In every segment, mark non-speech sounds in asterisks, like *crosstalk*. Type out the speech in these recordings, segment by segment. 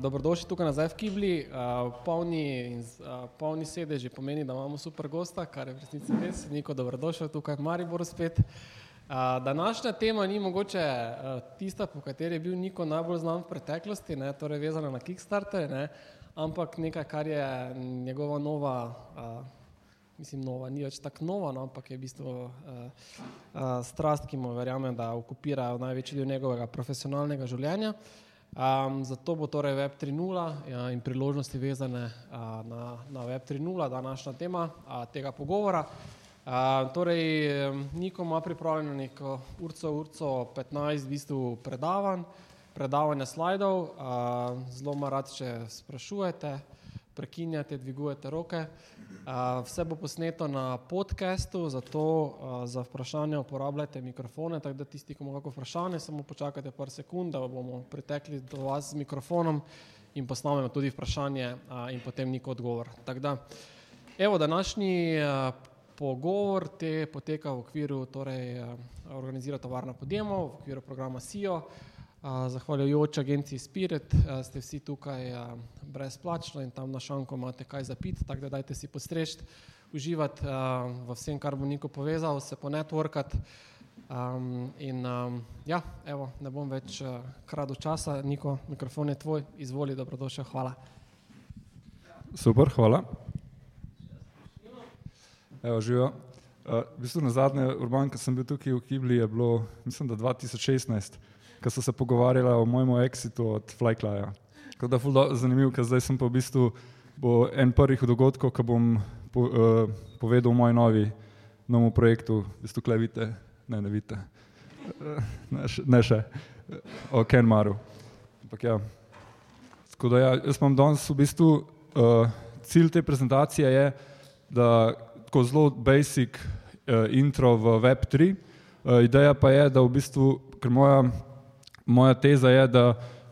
Dobrodošli tukaj nazaj v Kibli. Uh, polni, uh, polni sedeži pomeni, da imamo super gosta, kar je v resnici res. Niko, dobrodošel tukaj v Mariboru spet. Uh, današnja tema ni mogoče uh, tista, po kateri je bil Niko najbolj znan v preteklosti, ne, torej vezana na Kickstarter, ne, ampak nekaj, kar je njegova nova, uh, mislim, nova, ni več tako nova, no, ampak je v bistvu uh, uh, strast, ki mu verjamem, da okupira največji del njegovega profesionalnega življenja. Um, zato bo torej Web 3.0 ja, in priložnosti vezane uh, na, na Web 3.0, današnja tema uh, tega pogovora. Uh, torej, Niko ima pripravljeno neko urco, urco 15 v bistvu predavanj, predavanja slajdov, uh, zelo ima rad, če sprašujete, prekinjate, dvigujete roke. Vse bo posneto na podkastu, zato za vprašanje uporabljajte mikrofone, tako da tisti, ki imate vprašanje, samo počakajte par sekund, da bomo pritekli do vas z mikrofonom in posnamemo tudi vprašanje in potem nek odgovor. Tako da, evo, današnji pogovor te poteka v okviru, torej organizira tovarna podjemov, v okviru programa SIO. Zahvaljujoč agenciji Spirit ste vsi tukaj brezplačno in tam na šanku imate kaj za pit, tako da dajte si postrežiti, uživati v vsem, kar bo Niko povezal, se ponetworkati. Um, in um, ja, evo, ne bom več uh, kradel časa, Niko, mikrofon je tvoj, izvoli, dobrodošel, hvala. Super, hvala. Evo, živijo. Uh, v bistvu na zadnje, Urban, ko sem bil tukaj v Kibli, je bilo, mislim, da 2016 ki so se pogovarjali o mojem exitu od Flyklaja. Tako da je zanimivo, ker zdaj sem pa v bistvu en prvih dogodkov, ko bom po, uh, povedal o mojem novi, novem projektu, v bistvu klej vidite, ne, ne vidite, uh, ne, ne še, o Kenmaru. Ampak ja, tako da ja, jaz imam danes v bistvu, uh, cilj te prezentacije je, da tako zelo basic uh, intro v Web3, uh, ideja pa je, da v bistvu, ker moja moja teza je, da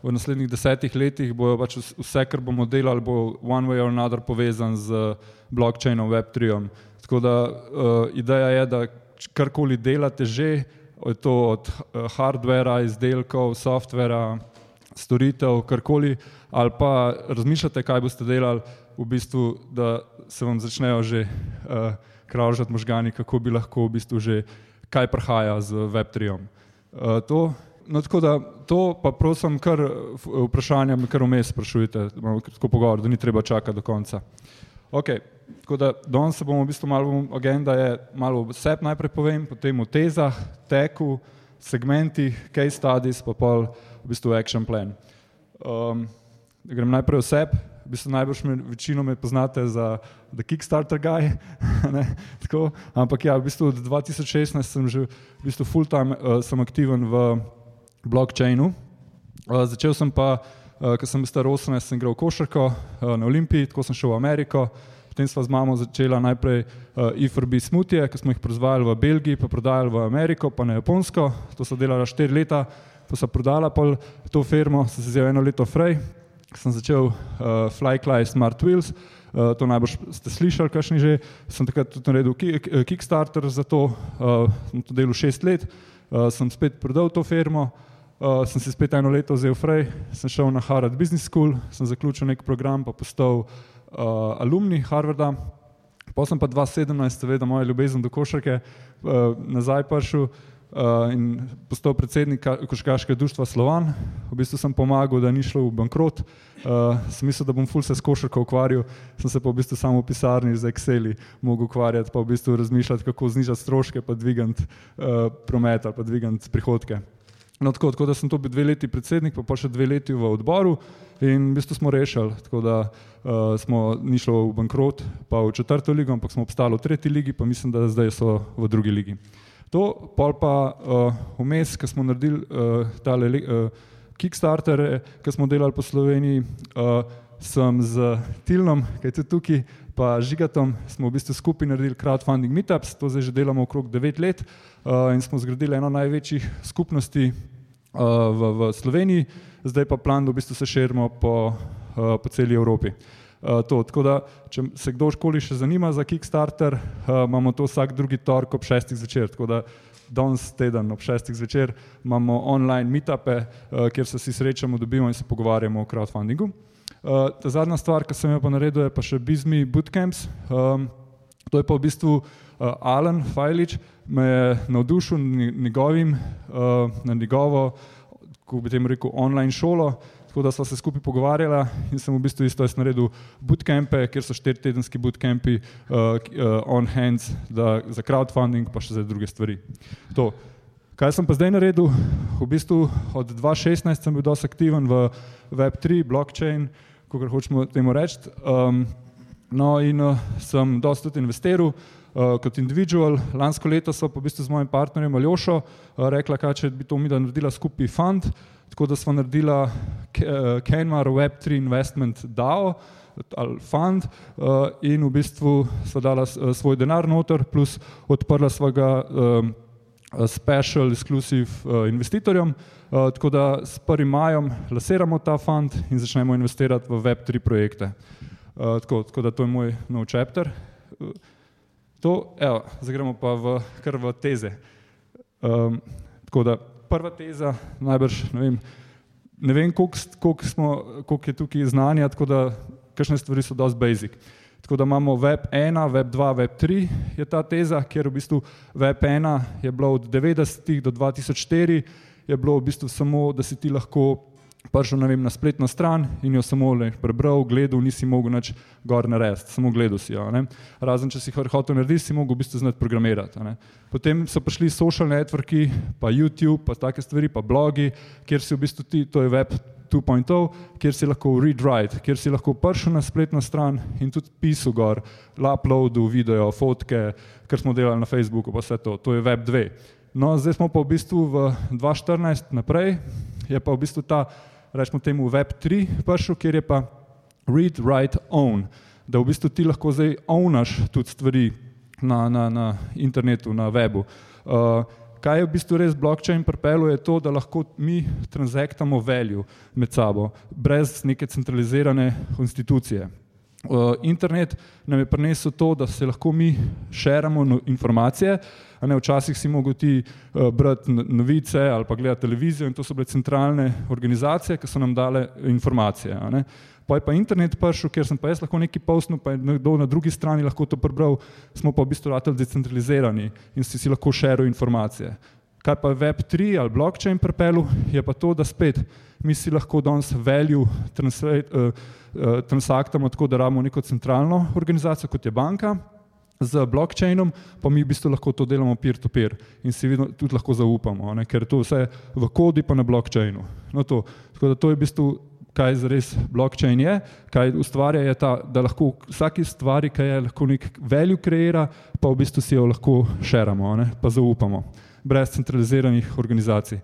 v naslednjih desetih letih bojo pač vse, kar bomo delali, bo one way or another povezan z blockchainom Web3. Tako da uh, ideja je, da karkoli delate že, to od uh, hardvera, izdelkov, softvera, storitev, karkoli, ali pa razmišljate, kaj boste delali, v bistvu, da se vam začnejo že uh, kravžati možgani, kako bi lahko v bistvu že kaj prihaja z Web3. Uh, to no, tako da to pa prosim, kar vprašanja kar vmes sprašujete, imamo tako pogovor, da ni treba čakati do konca. Ok, tako da danes se bomo v bistvu malo, agenda je malo vseb najprej povem, potem o tezah, teku, segmentih, case studies, pa pol v bistvu action plan. Um, grem najprej vseb, v bistvu najbrž me večino me poznate za The Kickstarter guy, *laughs* ne, tako, ampak ja, v bistvu od 2016 sem že v bistvu full time uh, sem aktiven v blockchainu. Uh, začel sem pa, uh, ko sem star 18, sem igral košarko uh, na Olimpiji, tako sem šel v Ameriko. Potem smo z mamo začeli najprej uh, IFRB smutje, ki smo jih proizvajali v Belgiji, pa prodajali v Ameriko, pa na Japonsko. To so delala štiri leta, pa so prodala pol to firmo, sem se vzel eno leto frej, sem začel uh, Flycly Smart Wheels. Uh, to najbrž ste slišali, kakšni že. Sem takrat tudi naredil Kickstarter za to, uh, sem to delal šest let, uh, sem spet prodal to firmo, Uh, sem si spet eno leto vzel fraj, sem šel na Harvard Business School, sem zaključil nek program, pa postal uh, alumni Harvarda. Pa sem pa 2017, seveda, moja ljubezen do košarke, uh, nazaj prišel uh, in postal predsednik košarkaškega društva Slovan. V bistvu sem pomagal, da ni šlo v bankrot. Uh, sem mislil, da bom ful se s košarko ukvarjal, sem se pa v bistvu samo v pisarni z Exceli mogel ukvarjati, pa v bistvu razmišljati, kako znižati stroške, pa dvigati uh, promet ali pa dvigati prihodke. No, tako, tako da sem to bil dve leti predsednik, pa, pa še dve leti v odboru in v bistvu smo rešili, tako da uh, smo ni šlo v bankrot, pa v četrto ligo, ampak smo obstali v tretji ligi, pa mislim, da zdaj so v drugi ligi. To pol pa uh, vmes, ko smo naredili uh, tale uh, Kickstarter, ki smo delali po Sloveniji, uh, sem z Tilnom, ki je tudi tukaj, pa Žigatom smo v bistvu skupaj naredili crowdfunding meetups, to zdaj že delamo okrog 9 let uh, in smo zgradili eno največjih skupnosti v, v Sloveniji, zdaj pa plan, da v bistvu se širimo po, uh, po celi Evropi. Uh, to, tako da, če se kdorkoli še zanima za Kickstarter, uh, imamo to vsak drugi torek ob šestih zvečer. Tako da danes teden ob šestih zvečer imamo online meetupe, uh, kjer se vsi srečamo, dobimo in se pogovarjamo o crowdfundingu. Uh, zadnja stvar, ki sem jo pa naredil, je pa še Bizmi Bootcamps. Um, to je pa v bistvu uh, Alan Fajlič, me je navdušil njegovim, uh, na njegovo, kako bi temu rekel, online šolo. Tako da smo se skupaj pogovarjali in sem v bistvu isto naredil bootcampe, kjer so štiri tedenski bootcampi uh, uh, on hands da, za crowdfunding, pa še za druge stvari. To. Kaj sem pa zdaj naredil? V bistvu od 2016 sem bil dosti aktiven v Web3, blockchain, uh, kako hočemo temu reči. Um, no, in uh, sem dosta tudi investiral uh, kot individual. Lansko leto so pa v bistvu z mojim partnerjem Aljošo uh, rekla, kaj če bi to mi da naredila skupaj fund, tako da smo naredila Kenmar uh, Web3 Investment DAO ali fund uh, in v bistvu sva dala uh, svoj denar noter plus odprla svojega um, special exclusive uh, investitorjem. Uh, tako da s 1. majem lasiramo ta fund in začnemo investirati v Web3 projekte. Uh, tako, tako da to je moj nov chapter. Uh, to, evo, zdaj gremo pa v, kar v teze. Um, tako da prva teza, najbrž, ne vem, ne vem koliko, koliko, smo, koliko je tukaj znanja, tako da kakšne stvari so dosti basic. Tako da imamo Web 1, Web 2, Web 3 je ta teza, kjer v bistvu Web 1 je bilo od 90. do 2004, je bilo v bistvu samo, da si ti lahko prišel vem, na spletno stran in jo samo le prebral, gledal, nisi mogel nič gor narediti, samo gledal si jo. Ne? Razen če si hotel narediti, si mogel v bistvu znati programirati. Ne? Potem so prišli social networki, pa YouTube, pa take stvari, pa blogi, kjer si v bistvu ti, to je Web 2.0, kjer si lahko read-write, kjer si lahko prišel na spletno stran in tudi pisal gor, uploadil video, fotke, kar smo delali na Facebooku, pa vse to, to je Web 2. No, zdaj smo pa v bistvu v 2014 naprej, je pa v bistvu ta, rečemo temu Web 3 prišel, kjer je pa read, write, own, da v bistvu ti lahko zdaj ownaš tudi stvari na, na, na internetu, na webu. Uh, kaj je v bistvu res blockchain pripeljal, je to, da lahko mi transaktamo value med sabo, brez neke centralizirane institucije. Uh, internet nam je prinesel to, da se lahko mi širimo no informacije. Ne, včasih si mogel ti uh, brati novice ali pa gledati televizijo in to so bile centralne organizacije, ki so nam dale informacije pa je pa internet prišel, ker sem pa jaz lahko nekaj postnil, pa je nekdo na drugi strani lahko to prebral, smo pa v bistvu rateli decentralizirani in si, si lahko šeril informacije. Kaj pa Web3 ali blockchain prepelu, je pa to, da spet mi si lahko danes value uh, uh, transaktamo tako, da rabimo neko centralno organizacijo, kot je banka, z blockchainom pa mi v bistvu lahko to delamo peer-to-peer -peer in si vidno, tudi lahko zaupamo, ne? ker to vse v kodi pa na blockchainu. No to, tako da to je v bistvu kaj zares blockchain je, kaj ustvarja, je ta, da lahko vsaki stvari, ki je lahko nek value kreira, pa v bistvu si jo lahko šeramo, ne, pa zaupamo, brez centraliziranih organizacij.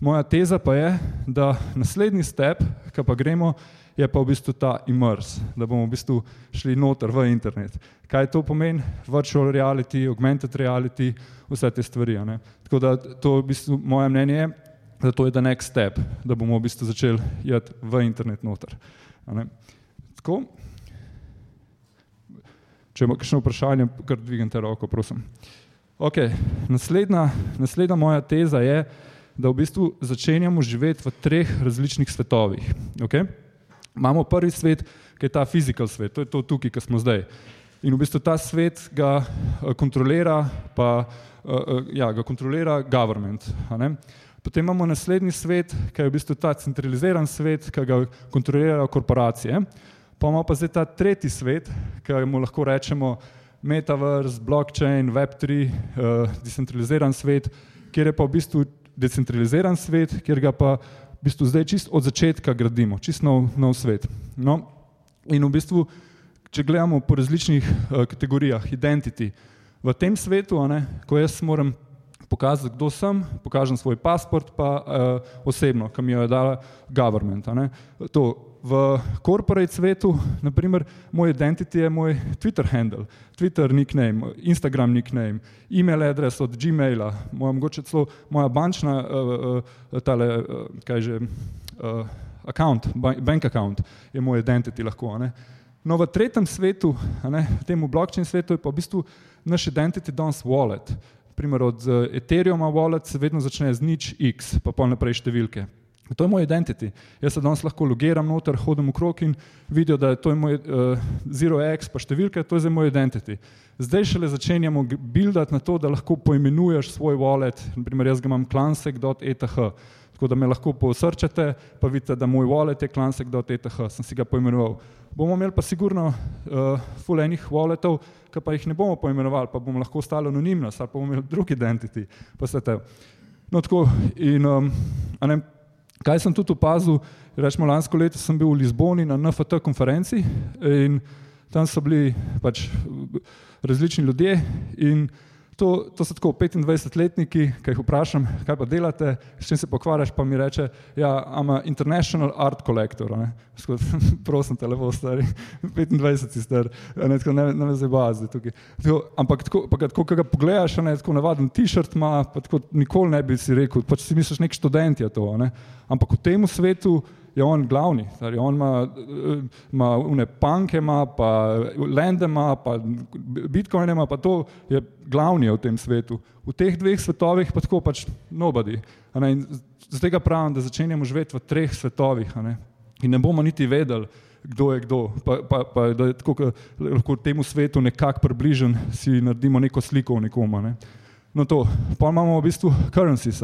Moja teza pa je, da naslednji step, ki pa gremo, je pa v bistvu ta immerse, da bomo v bistvu šli noter v internet. Kaj to pomeni? Virtual reality, augmented reality, vse te stvari. Ne. Tako da to v bistvu moje mnenje je, Zato je to next step, da bomo v bistvu začeli jeti v internet noter. Tako. Če ima kakšno vprašanje, kar dvignite roko, prosim. Okay. Naslednja, naslednja moja teza je, da v bistvu začenjamo živeti v treh različnih svetovih. Okay? Imamo prvi svet, ki je ta fizikal svet, to je to tukaj, ki smo zdaj. In v bistvu ta svet ga uh, kontrolira, pa uh, uh, ja, ga kontrolira government. Potem imamo naslednji svet, ki je v bistvu ta centraliziran svet, ki ga kontrolirajo korporacije. Pa imamo pa zdaj ta tretji svet, ki mu lahko rečemo metaverse, blockchain, web3, uh, eh, decentraliziran svet, kjer je pa v bistvu decentraliziran svet, kjer ga pa v bistvu zdaj čist od začetka gradimo, čist nov, nov svet. No, in v bistvu, če gledamo po različnih uh, kategorijah, identity, v tem svetu, ne, ko jaz moram pokazati, kdo sem, pokažem svoj pasport, pa uh, osebno, ki mi jo je dala government. To, v corporate svetu, naprimer, moj identity je moj Twitter handle, Twitter nickname, Instagram nickname, e-mail adres od Gmaila, moja, mogoče celo moja bančna, uh, uh, tale, uh, kaj že, uh, account, bank account je moj identity lahko. Ne? No, v tretjem svetu, ne, v tem blockchain svetu je pa v bistvu naš identity danes wallet. Primer od Ethereuma wallet se vedno začne z nič x, pa pol naprej številke. To je moj identity. Jaz se danes lahko logiram noter, hodim v krog in vidijo, da je to je moj uh, zero x pa številke, to je zdaj moj identity. Zdaj šele začenjamo buildati na to, da lahko poimenuješ svoj wallet, naprimer jaz ga imam klansek.eth, tako da me lahko posrčate, pa vidite, da moj wallet je klansek.eth, sem si ga poimenoval. Bomo imeli pa sigurno uh, full enih walletov, ki pa jih ne bomo poimenovali, pa bomo lahko ostali anonimnost ali pa bomo imeli drug identity. No, tako, in, um, ne, Kaj sem tudi opazil, rečemo lansko leto sem bil v Lizboni na NFT konferenci in tam so bili pač različni ljudje in to, to so tako 25-letniki, ki jih vprašam, kaj pa delate, s čim se pokvarjaš, pa mi reče, ja, ama international art collector, ne, skod, *laughs* prosim te lepo stari, 25 si star, ne, tako ne, ne me zdaj bazi tukaj. Tako, ampak tako, pa tako, ko ga pogledaš, ne, tako navaden t-shirt ima, pa tako nikoli ne bi si rekel, pač si misliš nek študent je to, ne, ampak v tem svetu je on glavni. Tari, on ima, ima une panke, ima pa lende, ima pa bitcoine, ima pa to je glavni v tem svetu. V teh dveh svetovih pa tako pač nobody. Zato tega pravim, da začenjamo živeti v treh svetovih ne? in ne bomo niti vedeli, kdo je kdo. Pa, pa, pa da je tako, lahko temu svetu nekako približen, si naredimo neko sliko o nekom. Ne? No to, pa imamo v bistvu currencies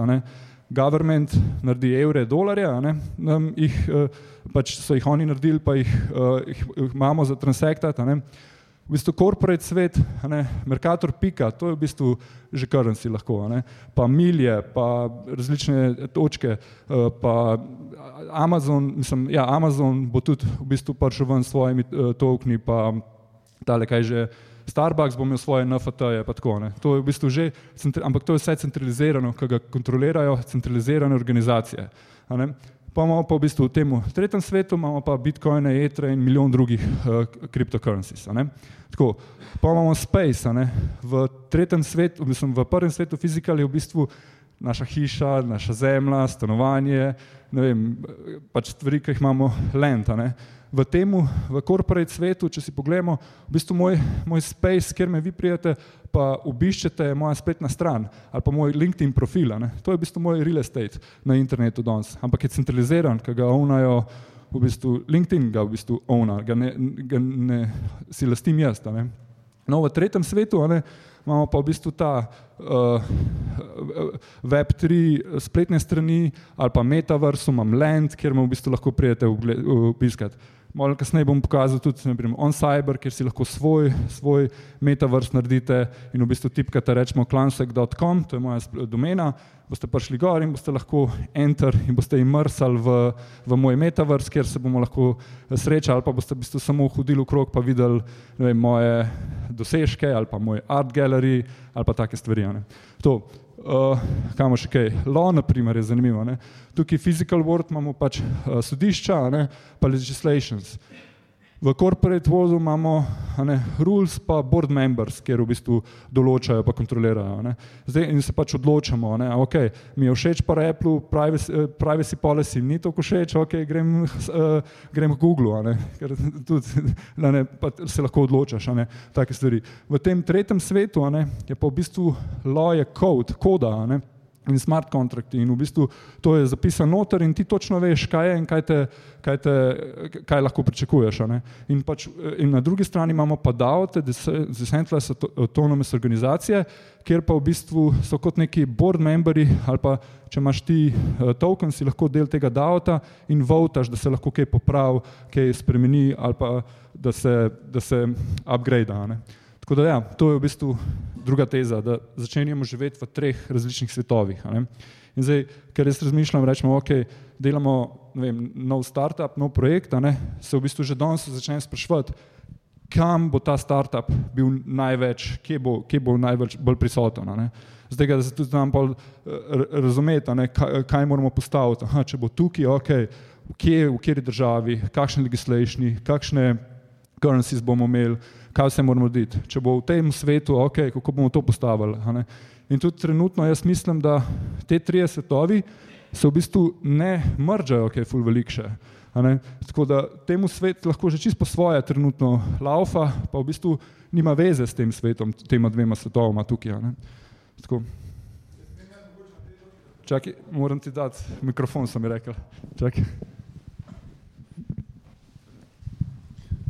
government naredi evre, dolarje, um, jih, uh, pač so jih oni naredili, pa jih, uh, jih, jih imamo za transaktat. V bistvu corporate svet, ne, Mercator pika, to je v bistvu že currency lahko, ne, pa milje, pa različne točke, uh, pa Amazon, mislim, ja, Amazon bo tudi v bistvu prišel ven s svojimi tokni, pa tale kaj že, Starbucks bo imel svoje NFT-je, pa tako. Ne. To je v bistvu že, ampak to je vse centralizirano, ki ga kontrolirajo centralizirane organizacije. Pa imamo pa v bistvu v tem tretjem svetu, imamo pa bitcoine, etre in milijon drugih uh, cryptocurrencies. Tako, pa imamo space, v tretjem svetu, v, bistvu, v prvem svetu fizikal je v bistvu naša hiša, naša zemlja, stanovanje, ne vem, pač stvari, ki jih imamo land v tem, v korporate svetu, če si pogledamo, v bistvu moj, moj space, kjer me vi prijete, pa obiščete moja spletna stran ali pa moj LinkedIn profil. Ne? To je v bistvu moj real estate na internetu danes, ampak je centraliziran, ker ga ovnajo v bistvu LinkedIn, ga v bistvu ovna, ga ne, ga ne si lastim jaz. No, v tretjem svetu ne, imamo pa v bistvu ta uh, Web3 spletne strani ali pa Metaverse, imam Land, kjer me v bistvu lahko prijete obiskati. Malo kasneje bom pokazal tudi naprimer, on cyber, kjer si lahko svoj, svoj metaverse naredite in v bistvu tipkate rečemo clansec.com, to je moja domena, boste prišli gor in boste lahko enter in boste imrsali v, v moj metaverse, kjer se bomo lahko srečali ali pa boste v bistvu samo hodili v krog pa videli vem, moje dosežke ali pa moj art gallery ali pa take stvari. To, uh, kamo še kaj, law, na primer, je zanimivo. Ne? Tukaj physical world imamo pač uh, sodišča, ne? pa legislations. V corporate vozu imamo ne, rules pa board members, kjer v bistvu določajo pa kontrolirajo. Ne. Zdaj in se pač odločamo, ne, ok, mi je všeč pa Apple, privacy, uh, privacy policy ni tako všeč, ok, grem, uh, grem k Google, ne, ker *laughs* tudi ne, se lahko odločaš, ne, take stvari. V tem tretjem svetu ne, je pa v bistvu law je code, koda, ne, in smart kontrakti. In v bistvu to je zapisano noter in ti točno veš, kaj je in kaj, te, kaj, te, kaj lahko pričakuješ. In, pač, in na drugi strani imamo pa DAO-te, Decentralized Autonomous Organizacije, kjer pa v bistvu so kot neki board memberi ali pa če imaš ti uh, token, si lahko del tega DAO-ta in votaš, da se lahko kaj popravi, kaj spremeni ali pa da se, da se upgrade. Tako da ja, to je v bistvu druga teza, da začenjamo živeti v treh različnih svetovih. In zdaj, ker jaz razmišljam, rečemo, ok, delamo vem, nov startup, nov projekt, se v bistvu že danes začnem spraševati, kam bo ta startup bil največ, kje bo, kje bo največ bolj prisoten. Zdaj, da se tudi znam bolj eh, razumeti, kaj, kaj moramo postaviti. Aha, če bo tukaj, ok, kje, v kateri državi, kakšne legislationi, kakšne currencies bomo imeli, kaj vse moramo narediti. Če bo v tem svetu, ok, kako bomo to postavili. In tudi trenutno jaz mislim, da te trije svetovi se v bistvu ne mržajo, kaj je ful velik še. Tako da temu svet lahko že čisto po svoje trenutno laufa, pa v bistvu nima veze s tem svetom, tema dvema svetovoma tukaj. Tako. Čakaj, moram ti dati mikrofon, sem rekel. Čakaj.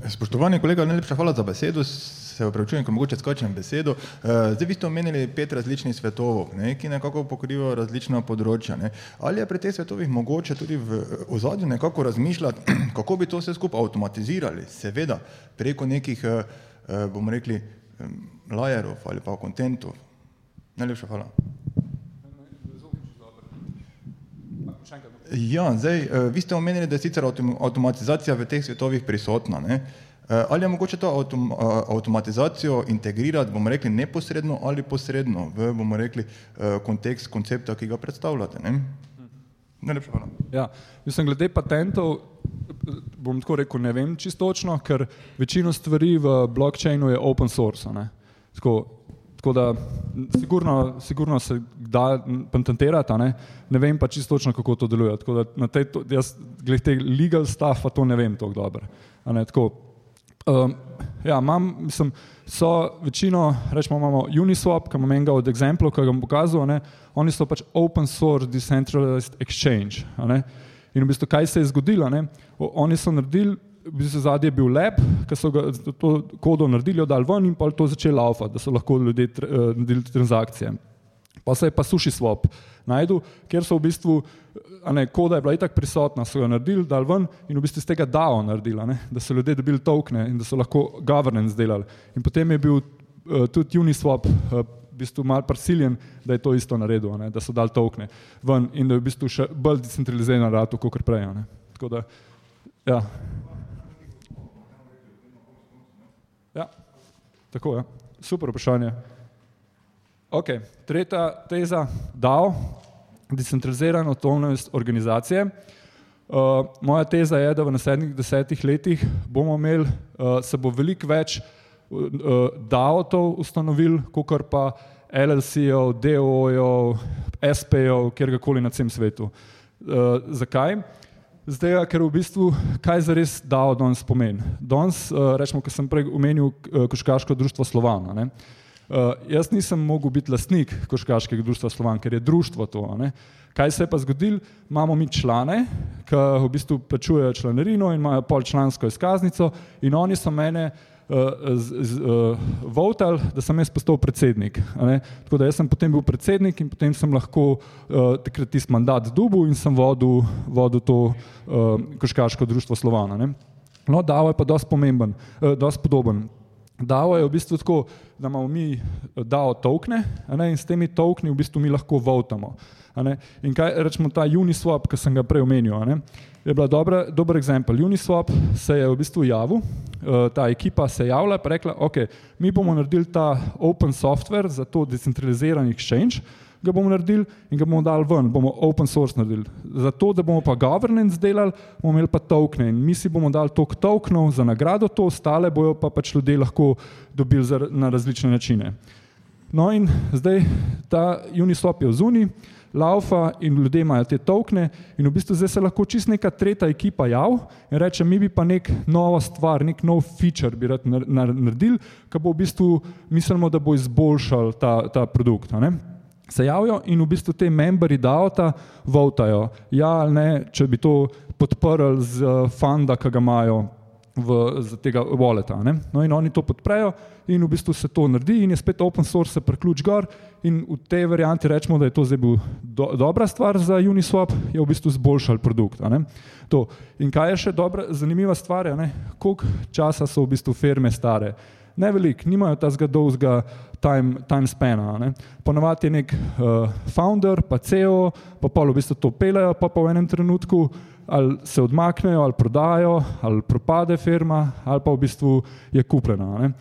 Spoštovani kolega, najlepša hvala za besedo. Se upravičujem, ko mogoče skočim besedo. Eh, zdaj vi ste omenili pet različnih svetovov, ne, ki nekako pokrivajo različna področja. Ne. Ali je pri teh svetovih mogoče tudi v ozadju nekako razmišljati, *clears throat* kako bi to vse skupaj avtomatizirali, seveda preko nekih, eh, eh, bomo rekli, lajerov ali pa kontentov. Najlepša hvala. Ja, zdaj, uh, vi ste omenili, da je sicer avtom avtomatizacija v teh svetovih prisotna. Ne? Uh, ali je mogoče to avtom uh, avtomatizacijo integrirati, bomo rekli, neposredno ali posredno v, bomo rekli, kontekst koncepta, ki ga predstavljate? Ne? Najlepša hvala. Ja, mislim, glede patentov, bom tako rekel, ne vem čistočno, ker večino stvari v blockchainu je open source. Tako, Tako da sigurno, sigurno se da patentirati, ne? ne vem pa čisto točno, kako to deluje. Tako da na tej, jaz glede tega legal staffa to ne vem tako dobro. Tako, um, ja, imam, mislim, so večino, rečemo, imamo Uniswap, ki imam enega od exemplov, ki ga bom pokazal, ne? oni so pač open source decentralized exchange. In v bistvu, kaj se je zgodilo? Ne? Oni so naredili v bistvu zadnji je bil lep, ki so ga to kodo naredili, dal ven in pa to začeli laufati, da so lahko ljudje uh, naredili transakcije. Pa se je pa suši swap najdu, ker so v bistvu, ne, koda je bila itak prisotna, so jo naredili, dal ven in v bistvu iz tega DAO naredila, ne, da so ljudje dobili tokne in da so lahko governance delali. In potem je bil uh, tudi Uniswap uh, v bistvu mal prisiljen, da je to isto naredil, ne, da so dal tokne ven in da je v bistvu še bolj decentraliziran rad, kot prej. Ne. Tako da, ja. Ja, tako je. Super vprašanje. Ok, tretja teza, DAO, decentralizirana avtonomnost organizacije. Uh, moja teza je, da v naslednjih desetih letih bomo imeli, uh, se bo veliko več uh, DAO-tov ustanovil, kot pa LLC-ov, DO-jev, SP-jev, kjerkoli na celem svetu. Uh, zakaj? Zdaj, ker v bistvu, kaj za res dao danes pomen? Danes, uh, rečemo, ker sem prej omenil uh, Koškaško društvo Slovana. Ne? Uh, jaz nisem mogel biti lastnik Koškaškega društva Slovan, ker je društvo to. Ne? Kaj se je pa zgodilo? Imamo mi člane, ki v bistvu plačujejo članarino in imajo pol člansko izkaznico in oni so mene uh, uh, votal, da sem jaz postal predsednik. Tako da sem potem bil predsednik in potem sem lahko uh, takrat tisti mandat dubu in sem vodil, vodil to uh, koškaško društvo Slovana. Ne? No, Davo je pa dosti pomemben, uh, dosti podoben. Davo je v bistvu tako, da imamo mi Davo tokne in s temi tokni v bistvu mi lahko votamo. In kaj rečemo ta Uniswap, ki sem ga prej omenil, je bila dobra, dober eksempel. Uniswap se je v bistvu javil, eh, ta ekipa se je javila in rekla, ok, mi bomo naredili ta open software za to decentraliziran exchange, ga bomo naredili in ga bomo dali ven, bomo open source naredili. Zato, da bomo pa governance delali, bomo imeli pa tokene in mi si bomo dali tok tokenov za nagrado, to ostale bojo pa pač ljudje lahko dobili na različne načine. No in zdaj ta Uniswap je v zuni, laufa in ljudje imajo te tokne in v bistvu zdaj se lahko čist neka tretja ekipa jav in reče, mi bi pa nek nova stvar, nek nov feature bi rad naredili, ki bo v bistvu mislimo, da bo izboljšal ta, ta produkt. Se javijo in v bistvu te memberi DAO-ta votajo, ja ali ne, če bi to podprli z funda, ki ga imajo v, z tega walleta. No in oni to podprejo in v bistvu se to naredi in je spet open source, se preključ gor in v tej varianti rečemo, da je to zdaj bil do, dobra stvar za Uniswap, je v bistvu zboljšal produkt. In kaj je še dobra, zanimiva stvar, koliko časa so v bistvu firme stare. Ne veliko, nimajo ta zgodovskega time, time spana. Ne. Ponovadi je nek uh, founder, pa CEO, pa pa v bistvu to pelejo, pa pa v enem trenutku ali se odmaknejo, ali prodajo, ali propade firma, ali pa v bistvu je kupljena. Ne.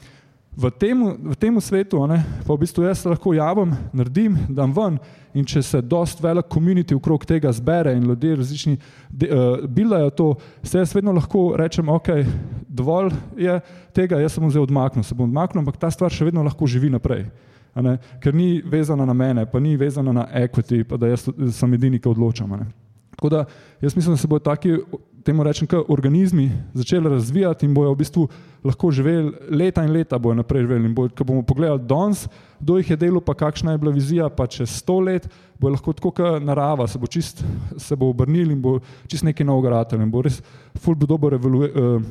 V tem, v tem svetu, ne, pa v bistvu jaz lahko javim, naredim, dam ven in če se dost velik komunity okrog tega zbere in ljudje različni uh, bilajo to, se jaz vedno lahko rečem, ok, dovolj je tega, jaz sem zdaj odmaknil, se bom odmaknil, ampak ta stvar še vedno lahko živi naprej. Ker ni vezana na mene, pa ni vezana na equity, pa da jaz sem edini, ki odločam. Tako da jaz mislim, da se bodo taki temu rečem, kot organizmi začeli razvijati in bojo v bistvu lahko živeli leta in leta, bojo naprej živeli. In ko bomo pogledali danes, kdo jih je delal, pa kakšna je bila vizija, pa čez sto let, bo lahko tako, kot narava, se bo, čist, se bo obrnil in bo čist nekaj novega ratelj in bo res full bo dober evolu, uh,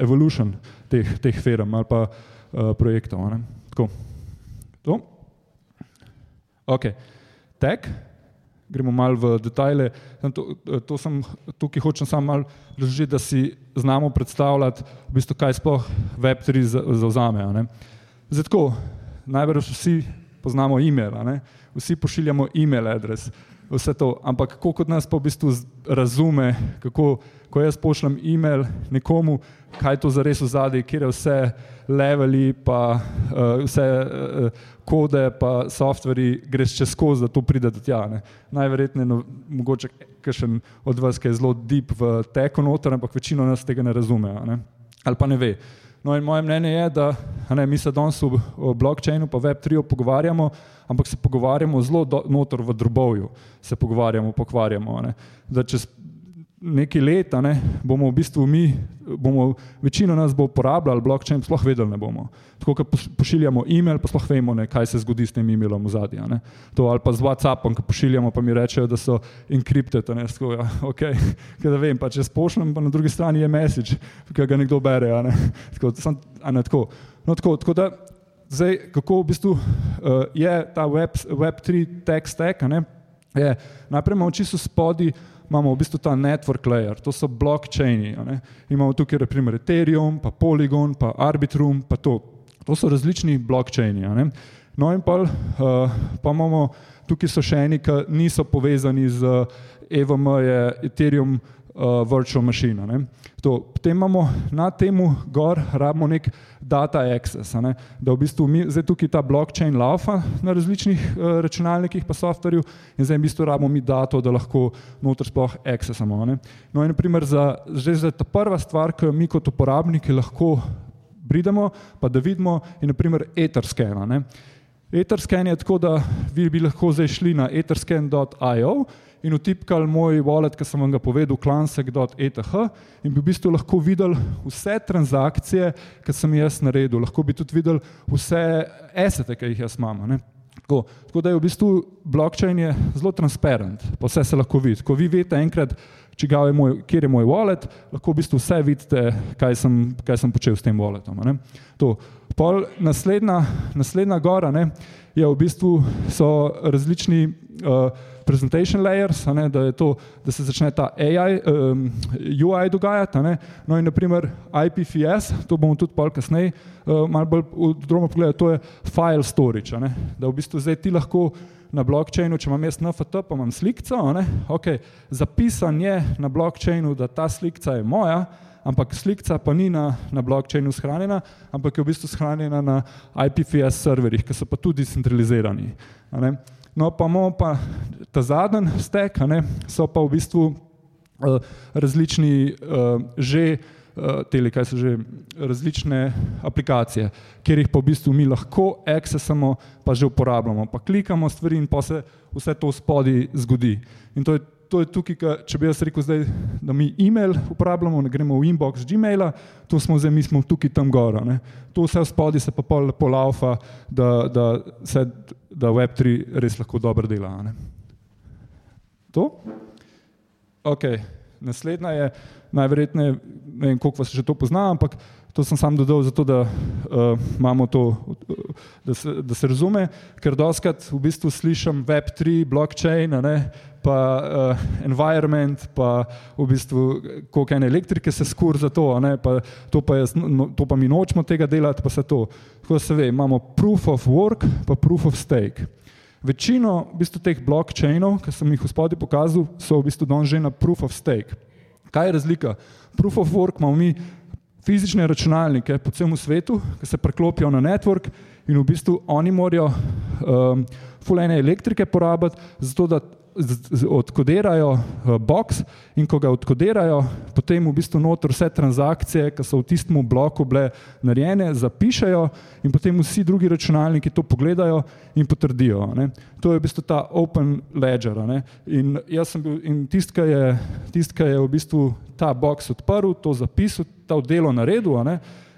evolution teh, teh firm ali pa uh, projektov. Tako. To. Ok. Tek gremo malo v detajle. To, to sem tukaj hočem samo malo razložiti, da si znamo predstavljati, v bistvu, kaj sploh Web3 zauzame. Zato, najbrž vsi poznamo e-mail, vsi pošiljamo e-mail adres, vse to, ampak kako kot nas pa v bistvu razume, kako, ko jaz pošljem e-mail nekomu, kaj to zares v zadnji, kje je vse leveli, pa uh, vse uh, kode, pa softveri, greš čez skozi, da to pride do tja. Ne. Najverjetneje, no, mogoče kakšen od vas, ki je zelo deep v teku noter, ampak večino nas tega ne razume ne. ali pa ne ve. No in moje mnenje je, da ne, mi se danes o blockchainu pa Web3 pogovarjamo, ampak se pogovarjamo zelo do, notor v drobovju, se pogovarjamo, pokvarjamo. Ne. Da čez nekaj let, ne, bomo v bistvu mi, bomo, večina nas bo uporabljala blockchain, sploh vedeli ne bomo. Tako kot pošiljamo e-mail, pa sploh vemo, ne, kaj se zgodi s tem e-mailom v zadnji. To ali pa z WhatsAppom, ki pošiljamo, pa mi rečejo, da so encrypted. Ne, tako, ja, okay. *laughs* da vem, pa če spošljem, pa na drugi strani je message, ki ga nekdo bere. Ne. *laughs* Tako, sam, ne, tako. No, tako, tako da, zdaj, kako v bistvu uh, je ta Web3 web tech stack, ne, je, najprej imamo čisto spodaj imamo v bistvu ta network layer, to so blockchaini. Imamo tukaj naprimer Ethereum, pa Polygon, pa Arbitrum, pa to. To so različni blockchaini. No in pa, uh, pa imamo tukaj so še eni, ki niso povezani z EVM, je Ethereum uh, virtual machine. Ne? To, potem imamo na tem gor, rabimo nek data access, ne? da v bistvu mi zdaj tukaj ta blockchain laufa na različnih uh, računalnikih pa softverju in zdaj v bistvu rabimo mi dato, da lahko noter sploh accessamo. Ne? No in naprimer za, zdaj za ta prva stvar, ki jo mi kot uporabniki lahko pridemo, pa da vidimo, je naprimer etherscan. Etherscan je tako, da vi bi lahko zdaj šli na etherscan.io in utipkali moj wallet, ki sem vam ga povedal, klansek.eth in bi v bistvu lahko videli vse transakcije, ki sem jaz naredil, lahko bi tudi videli vse esete, ki jih jaz imam. Tako, tako da je v bistvu blockchain je zelo transparent, pa vse se lahko vidi. Ko vi veste enkrat, je moj, kjer je moj wallet, lahko v bistvu vse vidite, kaj sem, kaj sem počel s tem walletom. Pol naslednja, naslednja gora ne, je v bistvu so različni uh, presentation layers, ne, da, to, da se začne ta AI, um, UI dogajati. Ne. No in naprimer IPFS, to bomo tudi pol kasneje uh, malo bolj podrobno pogledali, to je file storage, ne, da v bistvu zdaj ti lahko na blockchainu, če imam jaz NFT, pa imam slikco, okay, zapisan je na blockchainu, da ta slikca je moja, ampak slikca pa ni na, na blockchainu shranjena, ampak je v bistvu shranjena na IPFS serverjih, ki so pa tudi centralizirani. No, pa imamo pa ta zadnji stek, so pa v bistvu uh, različni uh, že, uh, tele, kaj so že, različne aplikacije, kjer jih pa v bistvu mi lahko accessamo, pa že uporabljamo, pa klikamo stvari in pa se vse to spodaj zgodi. In to je, to je tukaj, ka, če bi jaz rekel zdaj, da mi e-mail uporabljamo, ne gremo v inbox Gmaila, to smo zdaj, mi smo tukaj tam gora. Ne. To vse spodaj se pa pol lepo laufa, da, da se da Web3 res lahko dobro dela. Ne? To? Ok, naslednja je najverjetneje, ne vem, koliko vas že to pozna, ampak to sem sam dodal zato, da uh, imamo to, da se, da se razume, ker doskrat v bistvu slišim Web3, blockchain, ne, pa uh, environment, pa v bistvu koliko ene elektrike se skur za to, ne, pa to, pa jaz, no, to pa mi nočemo tega delati, pa se to. Tako se ve, imamo proof of work, pa proof of stake. Večino v bistvu, teh blockchainov, ki sem jih v spodaj pokazal, so v bistvu danes že na proof of stake. Kaj je razlika? Proof of work imamo mi fizične računalnike po celem svetu, ki se preklopijo na network in v bistvu oni morajo um, fulene elektrike porabiti, zato da odkodirajo uh, box in ko ga odkodirajo, potem v bistvu noter vse transakcije, ki so v tistem bloku bile narejene, zapišajo in potem vsi drugi računalniki to pogledajo in potrdijo. Ne. To je v bistvu ta open ledger. Ne. In jaz sem bil, in tist, ki je, tist, je v bistvu ta box odprl, to zapisal, ta delo naredil,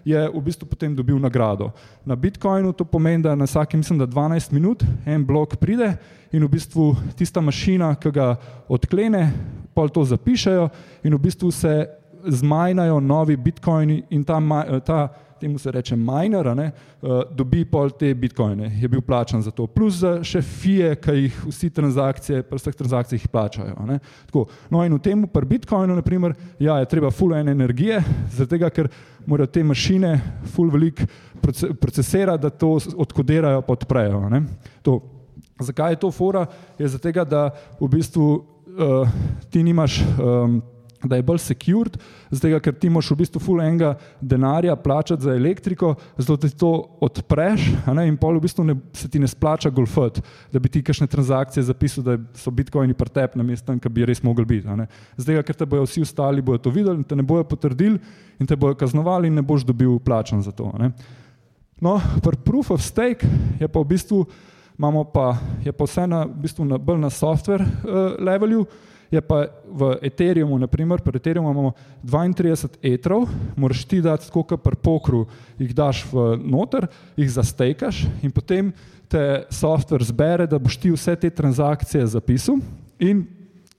je v bistvu potem dobil nagrado. Na Bitcoinu to pomeni, da na vsaki, mislim, da 12 minut en blok pride in v bistvu tista mašina, ki ga odklene, pol to zapišajo in v bistvu se zmajnajo novi bitcoini in ta, ta temu se reče miner, ne, dobi pol te bitcoine, je bil plačan za to, plus za še fije, ki jih vsi transakcije, pri vseh transakcijah plačajo. No in v tem, pri bitcoinu, naprimer, ja, je treba full ene energije, zaradi tega, ker morajo te mašine full velik procesirati, da to odkodirajo pa odprejo. Ne. To, Zakaj je to fora? Je zato, da v bistvu uh, ti nimaš, um, da je bolj secured, zato ker ti imaš v bistvu full enega denarja plačati za elektriko, zato ti to odpreš ne, in pol v bistvu ne, se ti ne splača golfat, da bi ti kakšne transakcije zapisal, da so bitcoini pretep na mestu, ki bi res mogli biti. Zato ker te bojo vsi ostali bojo to videli in te ne bojo potrdili in te bojo kaznovali in ne boš dobil plačan za to. Ne. No, pri proof of stake je pa v bistvu imamo pa, je pa vse na, v bistvu na, bolj na software uh, levelu, je pa v Ethereumu, naprimer, pri Ethereumu imamo 32 etrov, moraš ti dati skoka pri pokru, jih daš v noter, jih zastekaš in potem te software zbere, da boš ti vse te transakcije zapisal in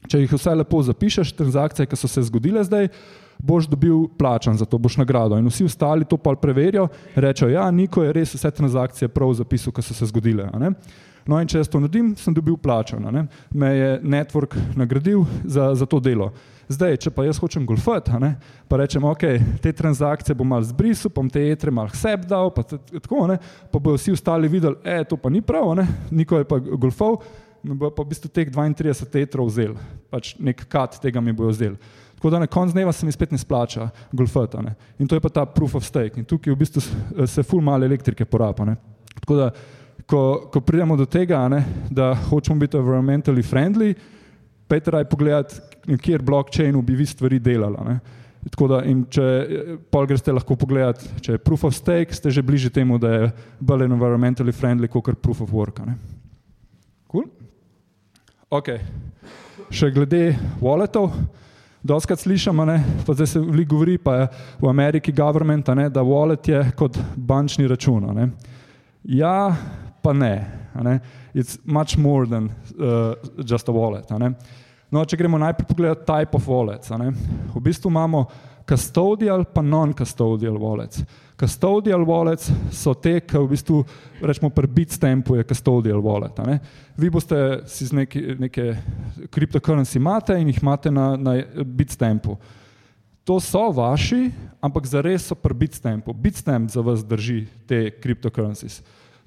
če jih vse lepo zapišeš, transakcije, ki so se zgodile zdaj, boš dobil plačan za to, boš nagrado. In vsi ostali to pa preverijo, rečejo, ja, Niko je res vse transakcije prav zapisal, ki so se zgodile. No in če jaz to naredim, sem dobil plačan. Me je network nagradil za, za to delo. Zdaj, če pa jaz hočem golfati, pa rečem, ok, te transakcije bom mal zbrisal, bom te etre mal seb dal, pa tako, ne? pa bodo vsi ostali videli, e, to pa ni prav, ne? Niko je pa golfal, mi bo pa v bistvu teh 32 etrov vzel, pač nek kat tega mi bojo vzel. Tako da na koncu dneva se mi spet ne splača golfata. Ne? In to je pa ta proof of stake. In tukaj v bistvu se ful malo elektrike poraba. Tako da, ko, ko pridemo do tega, ne, da hočemo biti environmentally friendly, petraj pogledati, kjer blockchainu bi vi stvari delali. Tako da, in če pol greste lahko pogledati, če je proof of stake, ste že bliže temu, da je bolj environmentally friendly, kot je proof of work. Cool? Ok. Še glede walletov. Doskrat slišimo, pa zdaj se veliko govori, pa je v Ameriki government, ne, da wallet je kot bančni račun. Ne. Ja, pa ne. ne. It's much more than uh, just a wallet. No, če gremo najprej pogledati type of wallets. V bistvu imamo custodial pa non-custodial wallets. Custodial wallets so te, ki v bistvu rečemo pri Bitstampu je custodial wallet. Vi boste si z neki, neke cryptocurrency imate in jih imate na, na Bitstampu. To so vaši, ampak zares so pri Bitstampu. Bitstamp za vas drži te cryptocurrencies.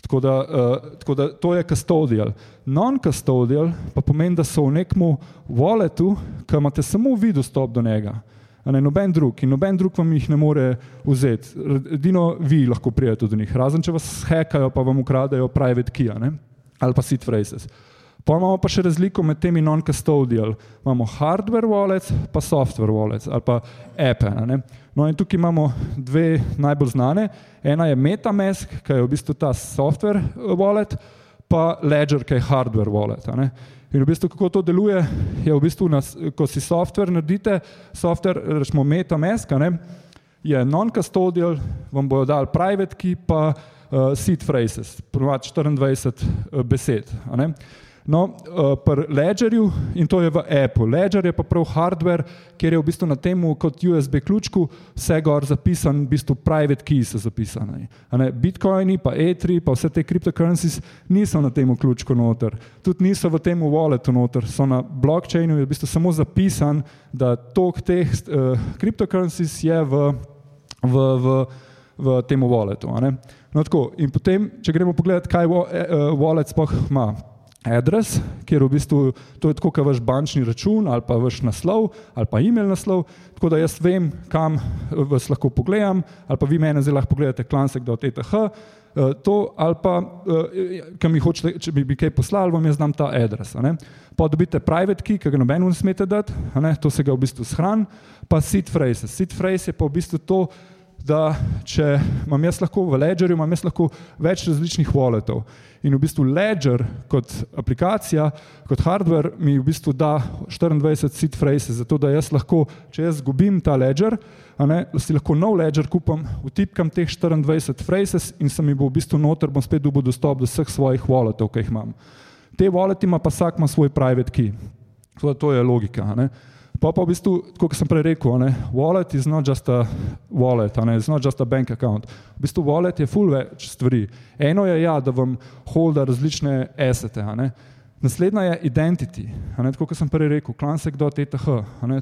Tako da, uh, tako da to je custodial. Non-custodial pa pomeni, da so v nekem walletu, ki imate samo vi dostop do njega ne, noben drug in noben drug vam jih ne more vzeti. Edino vi lahko prijete do njih, razen če vas hekajo, pa vam ukradajo private key ali pa seed phrases. Pa imamo pa še razliko med temi non-custodial. Imamo hardware wallets, pa software wallets ali pa appe. No in tukaj imamo dve najbolj znane. Ena je MetaMask, ki je v bistvu ta software wallet, pa Ledger, ki je hardware wallet. In v bistvu, kako to deluje, je v bistvu, nas, ko si software naredite, software, rečemo MetaMask, ne, je non-custodial, vam bojo dali private key, pa uh, seed phrases, ponovadi 24 uh, besed. No, uh, pri Ledgerju in to je v Apple. Ledger je pa prav hardware, kjer je v bistvu na tem kot USB ključku vse gor zapisan, v bistvu private keys so zapisane. Bitcoini, pa E3, pa vse te cryptocurrencies niso na tem ključku noter. Tudi niso v tem walletu noter, so na blockchainu je v bistvu samo zapisan, da tok teh uh, cryptocurrencies je v, v, v, v tem walletu. No, tako, in potem, če gremo pogledati, kaj uh, wallet sploh ima. Adres, kjer v bistvu to je tako, kot vaš bančni račun ali pa vaš naslov ali pa e-mail naslov, tako da jaz vem, kam vas lahko pogledam ali pa vi mene zdaj lahko pogledate klansek.eth, eh, to ali pa, eh, kam mi hočete, če bi, bi kaj poslali, vam jaz znam ta adres. Pa dobite private key, ki ga noben ne smete dati, to se ga v bistvu shran, pa seed phrase. Seed phrase je pa v bistvu to, da če imam jaz lahko v Ledgerju, imam jaz lahko več različnih walletov. In v bistvu Ledger kot aplikacija, kot hardware mi v bistvu da 24 seed phrases, zato da jaz lahko, če jaz zgubim ta Ledger, ne, si lahko nov Ledger kupam, vtipkam teh 24 phrases in se mi bo v bistvu noter, bom spet dobil dostop do vseh svojih walletov, ki jih imam. Te walleti ima pa vsak ima svoj private key. To je logika. Ne. Pa pa v bistvu, kot sem prej rekel, ne, wallet is not just a wallet, ne, it's not just a bank account. V bistvu wallet je full več stvari. Eno je ja, da vam holda različne asete, ne. Naslednja je identity, ne, tako kot sem prej rekel, klansek.eth,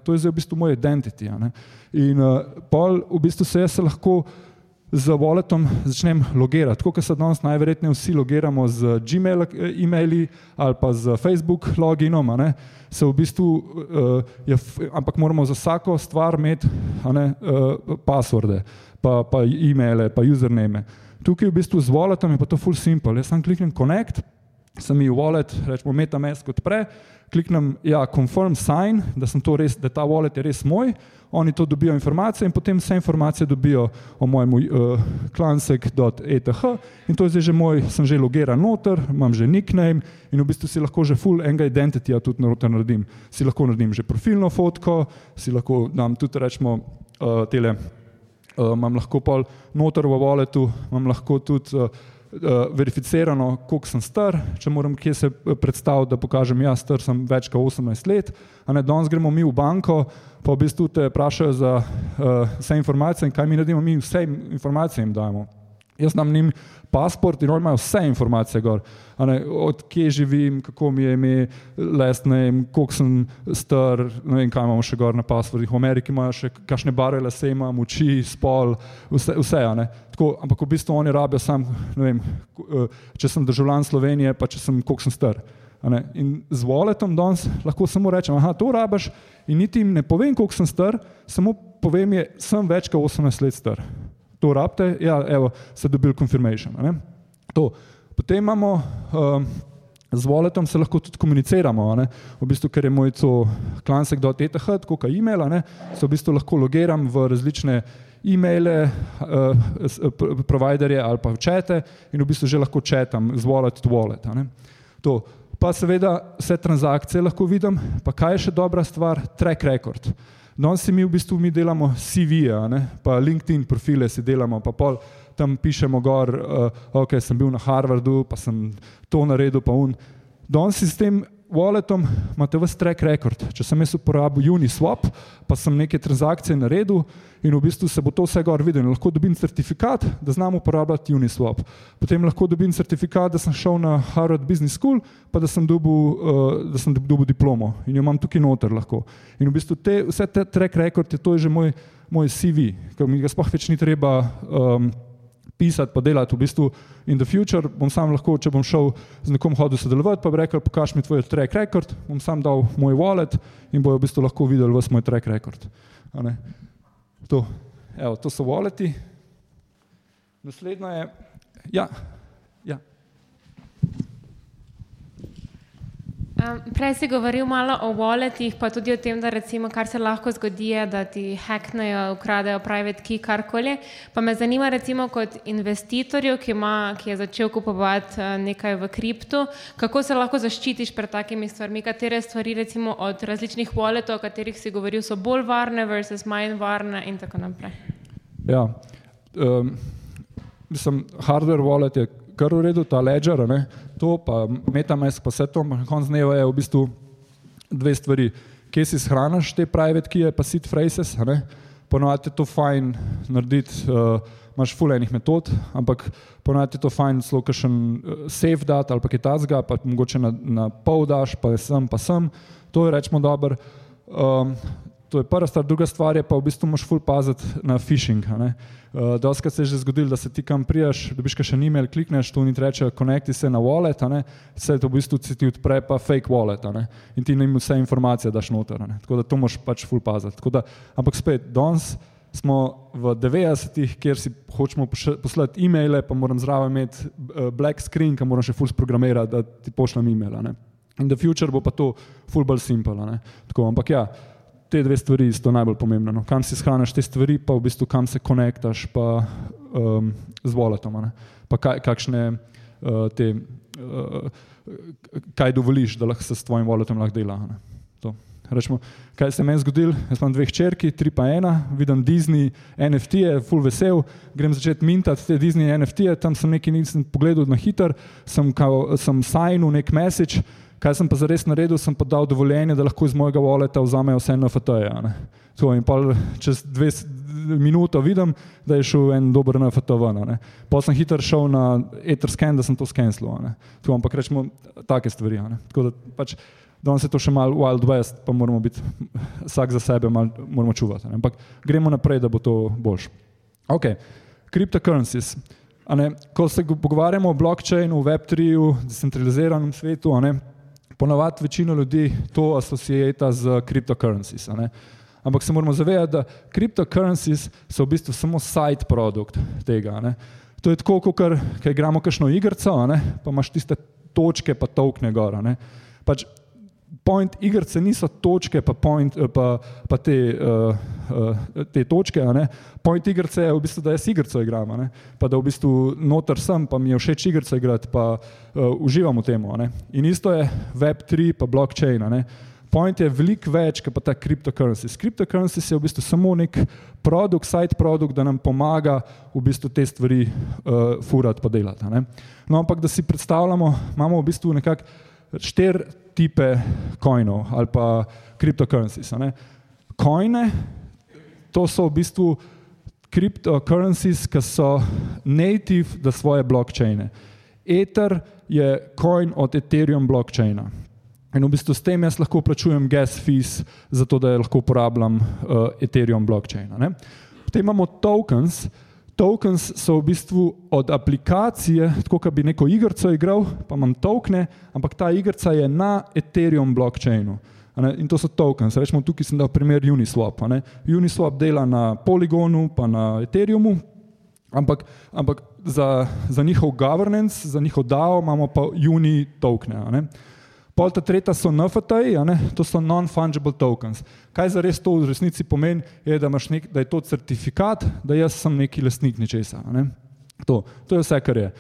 to je zdaj v bistvu moj identity. Ne. In uh, pol v bistvu se jaz lahko z walletom začnem logirati. Tako kot se danes najverjetneje vsi logiramo z Gmail e-maili ali pa z Facebook loginom, ne, se v bistvu, uh, je, ampak moramo za vsako stvar imeti ne, uh, passworde, pa, pa e-maile, pa username. Tukaj v bistvu z walletom je pa to full simple. Jaz sam kliknem connect, sem mi wallet, rečemo MetaMask odpre, kliknem ja, confirm sign, da, res, da ta wallet je res moj, oni to dobijo informacije in potem vse informacije dobijo o mojem uh, klansek.eth in to je zdaj že moj, sem že logiran noter, imam že nickname in v bistvu si lahko že full enga identityja tudi noter naredim. Si lahko naredim že profilno fotko, si lahko dam tudi rečemo uh, tele, uh, imam lahko pol noter v walletu, imam lahko tudi uh, uh, verificirano, koliko sem star, če moram kje se eh, predstaviti, da pokažem, ja, star sem več kot 18 let, a ne danes gremo mi v banko, pa v bistvu te vprašajo za uh, vse informacije in kaj mi naredimo, mi vse informacije jim dajemo. Jaz nam njim pasport in oni imajo vse informacije gor, ne, od kje živim, kako mi je ime, last name, koliko sem star, ne vem, kaj imamo še gor na pasportih. V Ameriki imajo še kakšne barve lase, imam oči, spol, vse, vse Tako, ampak v bistvu oni rabijo sam, vem, eh, če sem državljan Slovenije, pa če sem, koliko sem star. In z voletom danes lahko samo rečem, da to rabiš in niti jim ne povem, koliko sem star, samo povem, da sem več kot 18 let star to rabite, ja, evo, ste dobili confirmation. Potem imamo, um, z voletom se lahko tudi komuniciramo, v bistvu, ker je moj to klansek.eth, tako kot e-mail, se v bistvu lahko logiram v različne e-maile, uh, providerje ali pa čete in v bistvu že lahko četam z wallet to wallet. To. Pa seveda vse transakcije lahko vidim, pa kaj je še dobra stvar, track record. Danes si mi v bistvu mi delamo CV-je, pa LinkedIn profile si delamo, pa pol tam pišemo gor, uh, ok, sem bil na Harvardu, pa sem to naredil, pa un. Danes si s tem walletom imate vse track record. Če sem jaz uporabil Uniswap, pa sem neke transakcije naredil in v bistvu se bo to vse gor videlo. Lahko dobim certifikat, da znam uporabljati Uniswap. Potem lahko dobim certifikat, da sem šel na Harvard Business School, pa da sem dobil, uh, da sem dobil diplomo in jo imam tukaj noter lahko. In v bistvu te, vse te track record je to je že moj, moj CV, ker mi ga sploh več ni treba um, pisati, pa delati v bistvu in the future, bom sam lahko, če bom šel z nekom hodil sodelovati, pa bi rekel, pokaž mi tvoj track record, bom sam dal moj wallet in bojo v bistvu lahko videli vse moj track record. To, evo, to so walleti. Naslednja je, ja, Prej si govoril malo o walletih, pa tudi o tem, da recimo, kar se lahko zgodi, je, da ti hacknejo, ukradejo private key, karkoli. Pa me zanima, recimo, kot investitorju, ki, ima, ki je začel kupovati eh, nekaj v kriptu, kako se lahko zaščitiš pred takimi stvarmi, katere stvari, recimo, od različnih walletov, o katerih si govoril, so bolj varne, versus manj varne in tako naprej. Ja, um, mislim, hardware wallet je kar v redu, ta ledger, ne, to pa metamask, pa vse to, konc dneva je v bistvu dve stvari. Kje si shraniš te private kije, pa seed phrases, ne, ponovadi je to fajn narediti, uh, imaš fulejnih metod, ampak ponovadi je to fajn zelo kakšen uh, safe dat ali pa kaj tazga, pa mogoče na, na pol daš, pa sem, pa sem, to je rečemo dober. Um, To je prva stvar, druga stvar je pa v bistvu moš full paziti na phishing. Uh, Doskrat se je že zgodilo, da se ti kam prijaš, dobiš še en e-mail, klikneš, tu ni reče, konekti se na wallet, vse to v bistvu ti odpre pa fake wallet in ti jim vse informacije daš noter. Tako da to moš pač full paziti. Da, ampak spet, danes smo v 90-ih, kjer si hočemo poslati e-maile, pa moram zraven imeti uh, black screen, ki moram še full programirati, da ti pošljem e-mail. In the future bo pa to full bolj simple. Tako, ampak ja te dve stvari so najbolj pomembne. No. Kam si shraniš te stvari, pa v bistvu kam se konektaš, pa um, z voletom. Pa kaj, kakšne uh, te, uh, kaj dovoliš, da lahko se s tvojim voletom lahko dela. Rečemo, kaj se meni zgodilo? Jaz imam dve hčerki, tri pa ena, vidim Disney, NFT, je full vesel, grem začeti mintati te Disney NFT, tam sem nekaj nisem pogledal na hiter, sem, sem sajnil nek message, Kaj sem pa zares naredil, sem pa dal dovoljenje, da lahko iz mojega voleta vzamejo vse NFT-je. In pa čez dve minute vidim, da je šel en dober NFT ven. Pa sem hitro šel na Etherscan, da sem to skenslil. Ampak rečemo take stvari. Tako da pač danes je to še malo Wild West, pa moramo biti vsak za sebe, mal, moramo čuvati. Ne? Ampak gremo naprej, da bo to boljš. Ok, cryptocurrencies. Ko se pogovarjamo o blockchainu, Web3, decentraliziranem svetu, Ponavadi večina ljudi to asociira z kriptocurrencies. Ampak se moramo zavedati, da kriptocurrencies so v bistvu samo side produkt tega. Ne? To je tako, kot ker igramo kakšno igrico, pa imaš tiste točke, pa tokne gora. Pač point igrice niso točke, pa, point, eh, pa, pa te, uh, uh, te točke. Point igrice je v bistvu, da jaz igrico igram, pa da v bistvu noter sem, pa mi je všeč igrico igrati, pa uh, uživam v tem. In isto je Web3, pa blockchain. Point je veliko več, kot ta cryptocurrency. Cryptocurrency je v bistvu samo nek produkt, side produkt, da nam pomaga v bistvu te stvari uh, furati, pa delati. No, ampak da si predstavljamo, imamo v bistvu nekako štiri tipe coinov ali pa cryptocurrencies. Coine, to so v bistvu cryptocurrencies, ki so native za svoje blockchaine. Ether je coin od Ethereum blockchaina. In v bistvu s tem jaz lahko plačujem gas fees, zato da lahko uporabljam uh, Ethereum blockchain. Potem imamo tokens, Tokens so v bistvu od aplikacije, tako da bi neko igrico igral, pa imam tokene, ampak ta igrica je na Ethereum blockchainu. In to so tokens. Rečemo, tukaj sem dal primer Uniswap. Uniswap dela na Polygonu, pa na Ethereumu, ampak, ampak za, za njihov governance, za njihov DAO imamo pa Uni tokene. Pol ta tretja so NFT-ji, to so non-fungible tokens. Kaj za res to v resnici pomeni, je, da, nek, da je to certifikat, da jaz sem neki lastnik nečesa. Ne? To, to je vse, kar je.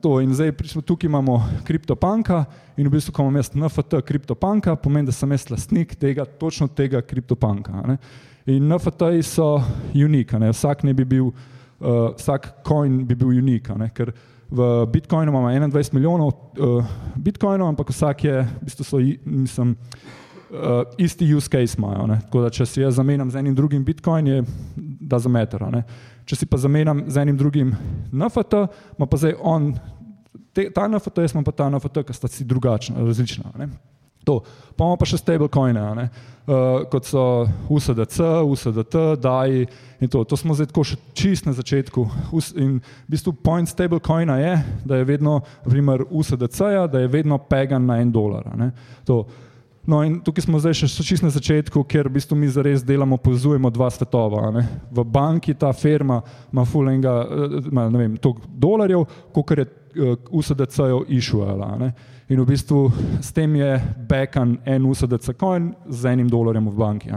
To, in zdaj tukaj imamo kriptopanka in v bistvu, ko imam jaz NFT kriptopanka, pomeni, da sem jaz lastnik tega, točno tega kriptopanka. Ne? In NFT-ji so unik, vsak ne bi bil, uh, vsak coin bi bil unik, ker v Bitcoinu imamo 21 milijonov uh, Bitcoinov, ampak vsak je, v bistvu so, mislim, uh, isti use case imajo. Ne? Tako da, če si jaz zamenjam z enim drugim Bitcoin, je da za meter. Če si pa zamenjam z enim drugim NFT, ima pa zdaj on, te, ta NFT, jaz imam pa ta NFT, ki sta si drugačna, različna. Ne? To. Pa imamo pa še stablecoine, uh, kot so USDC, USDT, DAI in to. To smo zdaj tako še čist na začetku. In v bistvu point stablecoina je, da je vedno, primer USDC-ja, da je vedno pegan na en dolar. No in tukaj smo zdaj še čist na začetku, ker v bistvu mi zares delamo, povezujemo dva svetova. V banki ta firma ima fulenga, ima, ne vem, toliko dolarjev, koliko je USDC-jev išuela. In v bistvu s tem je bekan en USDC coin z enim dolarjem v banki.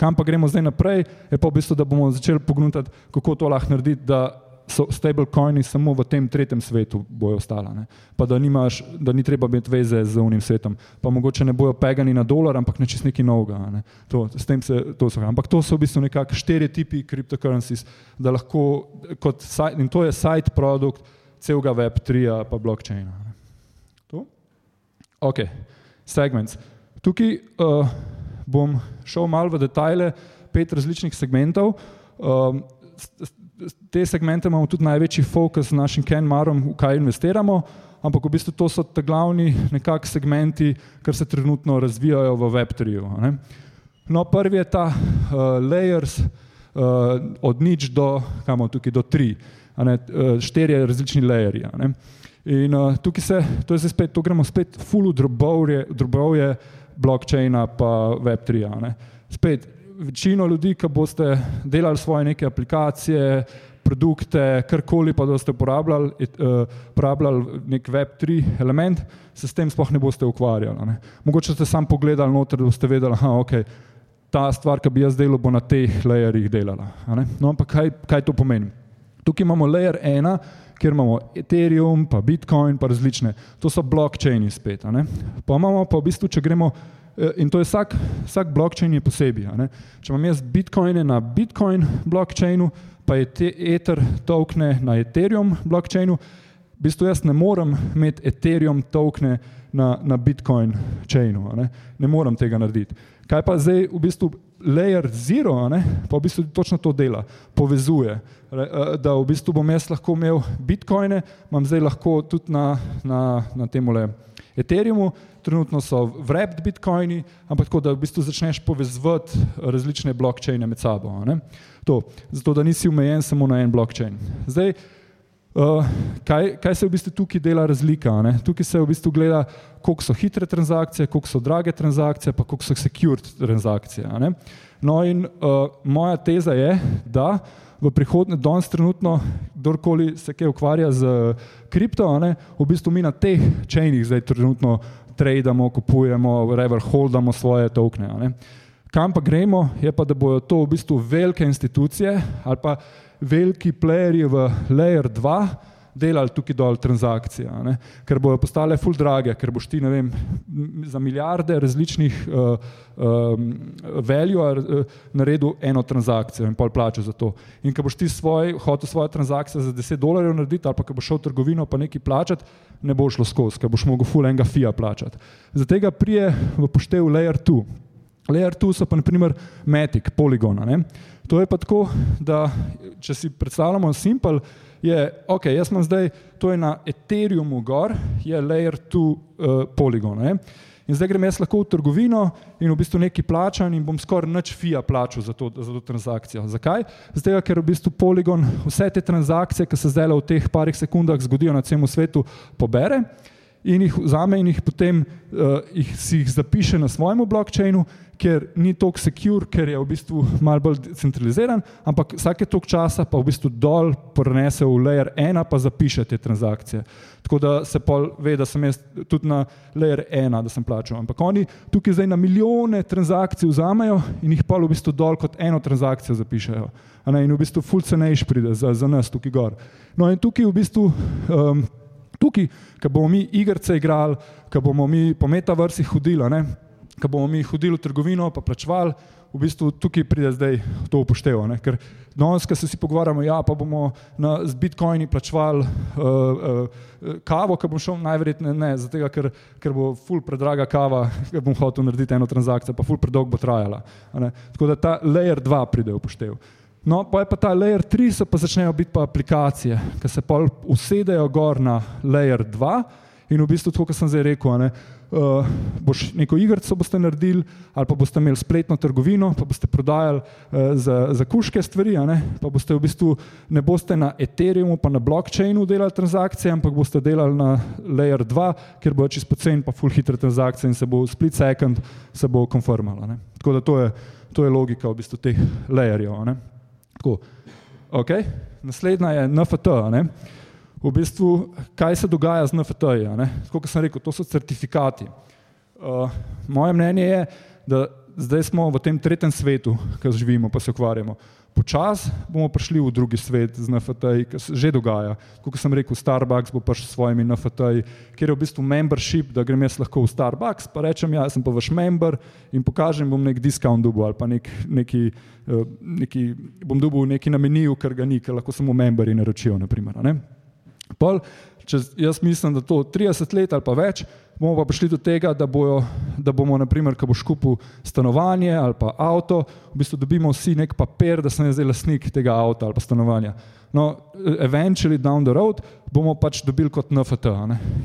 Kam pa gremo zdaj naprej, je pa v bistvu, da bomo začeli pogledati, kako to lahko narediti, da so stablecoini samo v tem tretjem svetu bojo ostala. Ne? Pa da, nimaš, da ni treba imeti veze z unim svetom. Pa mogoče ne bojo pegani na dolar, ampak nečist nekaj novega. Ne? To, se, to so, ampak to so v bistvu nekako štiri tipi cryptocurrencies, da lahko kot in to je side produkt celega Web3 pa blockchaina. Ok, segments. Tukaj uh, bom šel malo v detajle, pet različnih segmentov. Um, te segmente imamo tudi največji fokus z našim Kenmarom, v kaj investiramo, ampak v bistvu to so te glavni nekak segmenti, kar se trenutno razvijajo v Web3. No, prvi je ta uh, layers uh, od nič do, kamo tukaj, do tri, ne, uh, štirje različni layerji. ne. In uh, tukaj se, to je zdaj spet, to gremo spet full drobovje, blockchaina pa Web3. a ne. Spet, večino ljudi, ki boste delali svoje neke aplikacije, produkte, karkoli pa boste uporabljali, uh, uporabljali nek Web3 element, se s tem sploh ne boste ukvarjali. Ne. Mogoče ste sam pogledali noter, da boste vedeli, da okay, ta stvar, ki bi jaz delal, bo na teh layerjih delala. No, ampak kaj, kaj to pomeni? Tukaj imamo layer 1, kjer imamo Ethereum, pa Bitcoin, pa različne. To so blockchaini spet. Pa imamo pa v bistvu, če gremo, eh, in to je vsak, vsak blockchain je posebej. Če imam jaz Bitcoine na Bitcoin blockchainu, pa je te Ether tokne na Ethereum blockchainu, v bistvu jaz ne morem imeti Ethereum tokne na, na Bitcoin chainu. Ne? ne morem tega narediti. Kaj pa zdaj v bistvu layer zero, ne, pa v bistvu točno to dela, povezuje. Eh, Da v bistvu bom jaz lahko imel bitcoine, imam zdaj lahko tudi na, na, na temule Ethereumu, trenutno so wrapped bitcoini, ampak tako, da v bistvu začneš povezovati različne blockchaine med sabo. ne. To, zato da nisi omejen samo na en blockchain. Zdaj, Uh, kaj, kaj se v bistvu tukaj dela razlika? Ne? Tukaj se v bistvu gleda, koliko so hitre transakcije, koliko so drage transakcije, pa koliko so secured transakcije. No, in uh, moja teza je, da v prihodnje, danes trenutno, kdorkoli se kaj ukvarja z kripto, ne, v bistvu mi na teh chainih zdaj trenutno tradamo, kupujemo, whatever, holdamo svoje tokne. ne. Kam pa gremo, je pa, da bodo to v bistvu velike institucije ali pa veliki playerji v layer 2 delali tukaj dol transakcije, ne? ker bojo postale full drage, ker boš ti vem, za milijarde različnih uh, um, value uh, naredil eno transakcijo in pol plačal za to. In ko boš ti svoj, hotel svojo transakcijo za 10 dolarjev narediti ali pa ko boš šel v trgovino pa nekaj plačati, ne bo šlo skozi, ker boš mogel full enega fija plačati. Zato prije v poštev layer 2. Layer 2 so pa naprimer Matic, Polygon. a Ne? To je pa tako, da če si predstavljamo Simple, je ok, jaz imam zdaj, to je na Ethereumu gor, je Layer 2 uh, Polygon. Ne? In zdaj grem jaz lahko v trgovino in v bistvu nekaj plačam in bom skoraj nič fija plačal za to, za to transakcijo. Zakaj? Zdaj, ker v bistvu Polygon vse te transakcije, ki se zdaj v teh parih sekundah zgodijo na celem svetu, pobere in jih vzame in jih potem uh, jih, si jih zapiše na svojem blockchainu, ker ni tako secure, ker je v bistvu malo bolj centraliziran, ampak vsake toliko časa pa v bistvu dol prenese v layer 1 pa zapiše te transakcije. Tako da se pol ve, da sem jaz tudi na layer 1, da sem plačal. Ampak oni tukaj zdaj na milijone transakcij vzamejo in jih pol v bistvu dol kot eno transakcijo zapišejo. Ne, in v bistvu full cenejš pride za, za nas tukaj gor. No in tukaj v bistvu um, tukaj, ko bomo mi igrice igrali, ko bomo mi po metaversih hodili, ne, ko bomo mi hodili v trgovino pa plačevali, v bistvu tukaj pride zdaj to upoštevo. Ne? Ker danes, ko se si pogovarjamo, ja, pa bomo na, z bitcoini plačevali uh, uh, kavo, ki bom šel najverjetneje ne, zato ker, ker bo ful predraga kava, ker bom hotel narediti eno transakcijo, pa ful predolgo bo trajala. Tako da ta layer 2 pride upoštev. No, pa je pa ta layer 3, so pa začnejo biti pa aplikacije, ki se pol usedejo gor na layer 2 in v bistvu, tako kot sem zdaj rekel, ne, uh, boš neko igrico boste naredili ali pa boste imeli spletno trgovino, pa boste prodajali uh, za, za kuške stvari, pa boste v bistvu ne boste na Ethereumu pa na blockchainu delali transakcije, ampak boste delali na layer 2, kjer bo čisto pocen pa full hitre transakcije in se bo v split second se bo konformala. Ne. Tako da to je, to je logika v bistvu teh layerjev. Tako. Okay. Naslednja je NFT. Ne? V bistvu, kaj se dogaja z NFT-ji? kot sem rekel, to so certifikati. Uh, moje mnenje je, da zdaj smo v tem tretjem svetu, ki živimo, pa se ukvarjamo. Počasi bomo prišli v drugi svet z NFT-ji, ki se že dogaja. Kot sem rekel, Starbucks bo prišel s svojimi NFT-ji, kjer je v bistvu membership, da grem jaz lahko v Starbucks, pa rečem, ja, sem pa vaš member in pokažem, bom nek discount dobil ali pa nek, neki, eh, neki, bom dobil neki na meniju, ker ga ni, ker lahko samo memberi naročijo. Naprimer, ne? Pol, čez, jaz mislim, da to 30 let ali pa več, bomo pa prišli do tega, da, bojo, da bomo, naprimer, ko boš kupil stanovanje ali pa avto, v bistvu dobimo vsi nek papir, da sem jaz zdaj lasnik tega avta ali pa stanovanja. No, eventually down the road bomo pač dobili kot NFT.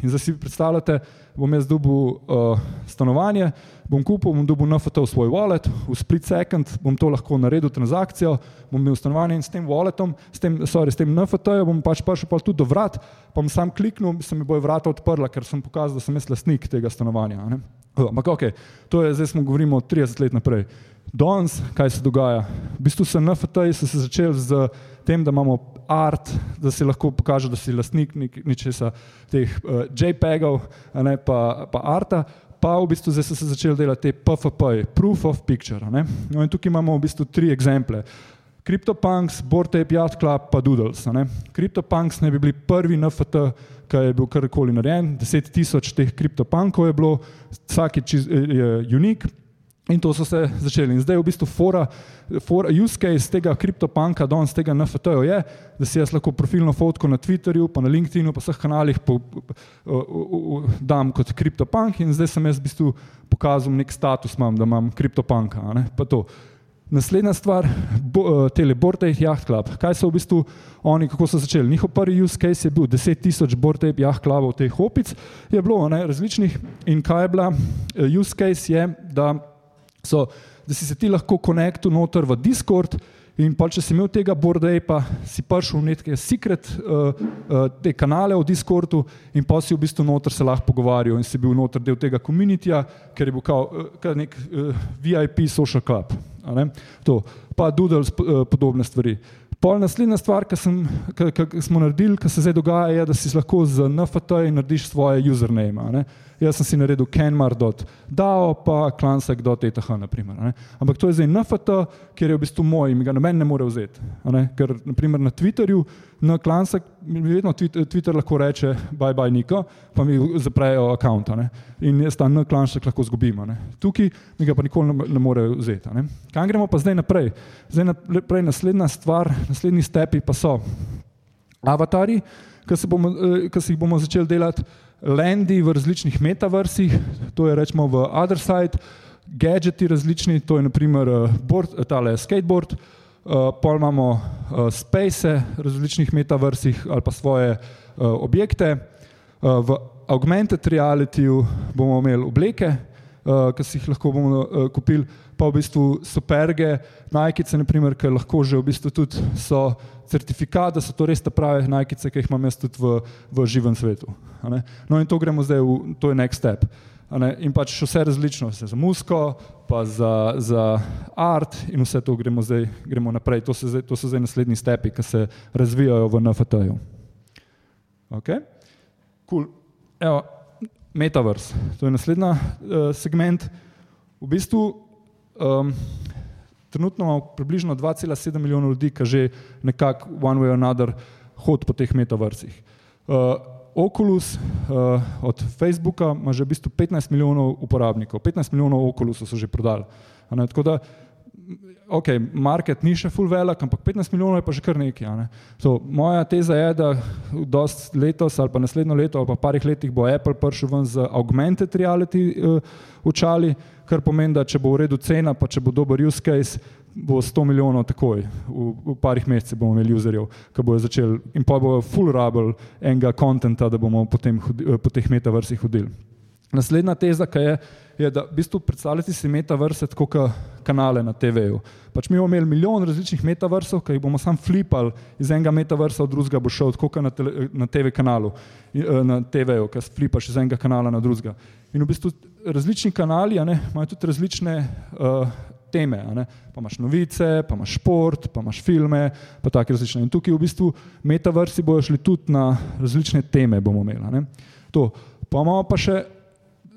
In zdaj si predstavljate, bom jaz dobil uh, stanovanje, bom kupil, bom dobil NFT v svoj wallet, v split second bom to lahko naredil transakcijo, bom imel stanovanje in s tem walletom, s tem, sorry, s tem NFT-jem bom pač prišel pa tudi do vrat, pa bom sam kliknil, se mi bojo vrata odprla, ker sem pokazal, da sem jaz lastnik tega stanovanja. Ampak ok, to je, zdaj smo govorimo 30 let naprej. Danes, kaj se dogaja? V bistvu so NFT-ji se začeli z tem, da imamo art, da si lahko pokaže, da si lastnik ničesa teh uh, JPEG-ov, ne pa, pa arta. Pa v bistvu zdaj so se začeli delati te PFP, Proof of Picture. No in tukaj imamo v bistvu tri eksemple. CryptoPunks, Bortape, Yacht Club, pa Doodles. CryptoPunks ne bi bili prvi NFT, ki je bil karkoli narejen. 10 tisoč teh CryptoPunkov je bilo, vsak je, je unik. In to so se začeli. In zdaj v bistvu fora, fora use case tega kriptopanka, danes tega NFT-ja je, da si jaz lahko profilno fotko na Twitterju, pa na LinkedInu, pa vseh kanalih po, po, po, dam kot kriptopank in zdaj sem jaz v bistvu pokazal nek status, imam, da imam kriptopanka. Naslednja stvar, bo, Telebortape Yacht Club. Kaj so v bistvu oni, kako so začeli? Njihov prvi use case je bil 10 tisoč Bortape Yacht Clubov teh opic, je bilo ne, različnih in kaj je bila use case je, da So, da si se ti lahko konektu noter v Discord in pa če si imel tega borday, pa si prišel v neke secret uh, uh, te kanale v Discordu in pa si v bistvu noter se lahko pogovarjal in si bil noter del tega komunitija, ker je bil kao, uh, nek uh, VIP social club. To, pa Doodles, uh, podobne stvari. Pol naslednja stvar, ki smo naredili, ki se zdaj dogaja, je, da si lahko z NFT narediš svoje username. Jaz sem si naredil kenmar.dao pa klansek.eth. Ampak to je zdaj NFT, ker je v bistvu moj in ga noben ne more vzeti. Ker naprimer na Twitterju, na klansek, vedno Twitter lahko reče bye bye Niko, pa mi zaprejo akaunt in jaz ta klansek lahko zgubim. Tukaj mi ga pa nikoli ne, ne more vzeti. Kaj gremo pa zdaj naprej? Zdaj naprej naslednja stvar, naslednji stepi pa so avatari, ki eh, jih bomo začeli delati lendi v različnih metaversih, to je rečemo v other side, gadgeti različni, to je naprimer eh, board, eh, tale skateboard, uh, pol imamo space v različnih metaversih ali pa svoje objekte. V augmented reality bomo imeli obleke, ki si jih lahko bomo kupili, pa v bistvu superge, najkice, naprimer, ki lahko že v bistvu tudi so certifikat, da so to res te prave najkice, ki jih imam jaz tudi v, v živem svetu. No in to gremo zdaj v, to je next step. In pač vse različno, vse za musko, pa za, za art in vse to gremo zdaj gremo naprej. To, zdaj, to so zdaj naslednji stepi, ki se razvijajo v NFT-ju. Okay? Cool. Evo, metaverse, to je naslednji uh, segment. V bistvu um, trenutno imamo približno 2,7 milijona ljudi, ki že nekako one way or another hod po teh metaversih. Uh, Oculus uh, od Facebooka ima že v bistvu 15 milijonov uporabnikov, 15 milijonov Oculusov so že prodali. Tako da, ok, market ni še full velik, ampak 15 milijonov je pa že kar nekaj. Ne? So, moja teza je, da dost letos ali pa naslednjo leto ali pa parih letih bo Apple prišel ven z augmented reality uh, očali, kar pomeni, da če bo v redu cena, pa če bo dober use case, bo 100 milijonov takoj, v, v parih mesecih bomo imeli userjev, ki bojo začeli in pa bo full rabel enega kontenta, da bomo potem hodi, po teh metaversih hodili. Naslednja teza, ki je, je, da v bistvu predstavljati si metaverse tako kot kanale na TV-ju. Pač mi bomo imeli milijon različnih metaversov, ki jih bomo sam flipali iz enega metaversa v drugega, bo šel tako na, tele, na TV kanalu, eh, na TV-ju, ki flipaš iz enega kanala na drugega. In v bistvu različni kanali ne, imajo tudi različne uh, teme. Pa imaš novice, pa imaš šport, pa imaš filme, pa tako različne. In tukaj v bistvu metaversi bojo šli tudi na različne teme, bomo imeli. Pa imamo pa še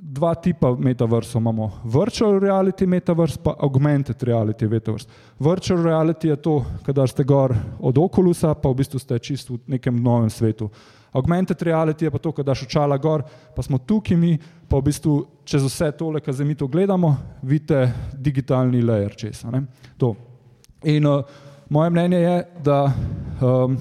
dva tipa metaversov. Imamo virtual reality metaverse, pa augmented reality metaverse. Virtual reality je to, kadar ste gor od okulusa, pa v bistvu ste čisto v nekem novem svetu. Augmented reality je pa to, da daš očala gor, pa smo tukaj mi, pa v bistvu čez vse tole, kar zdaj mi to gledamo, vidite digitalni layer česa. In uh, moje mnenje je, da um,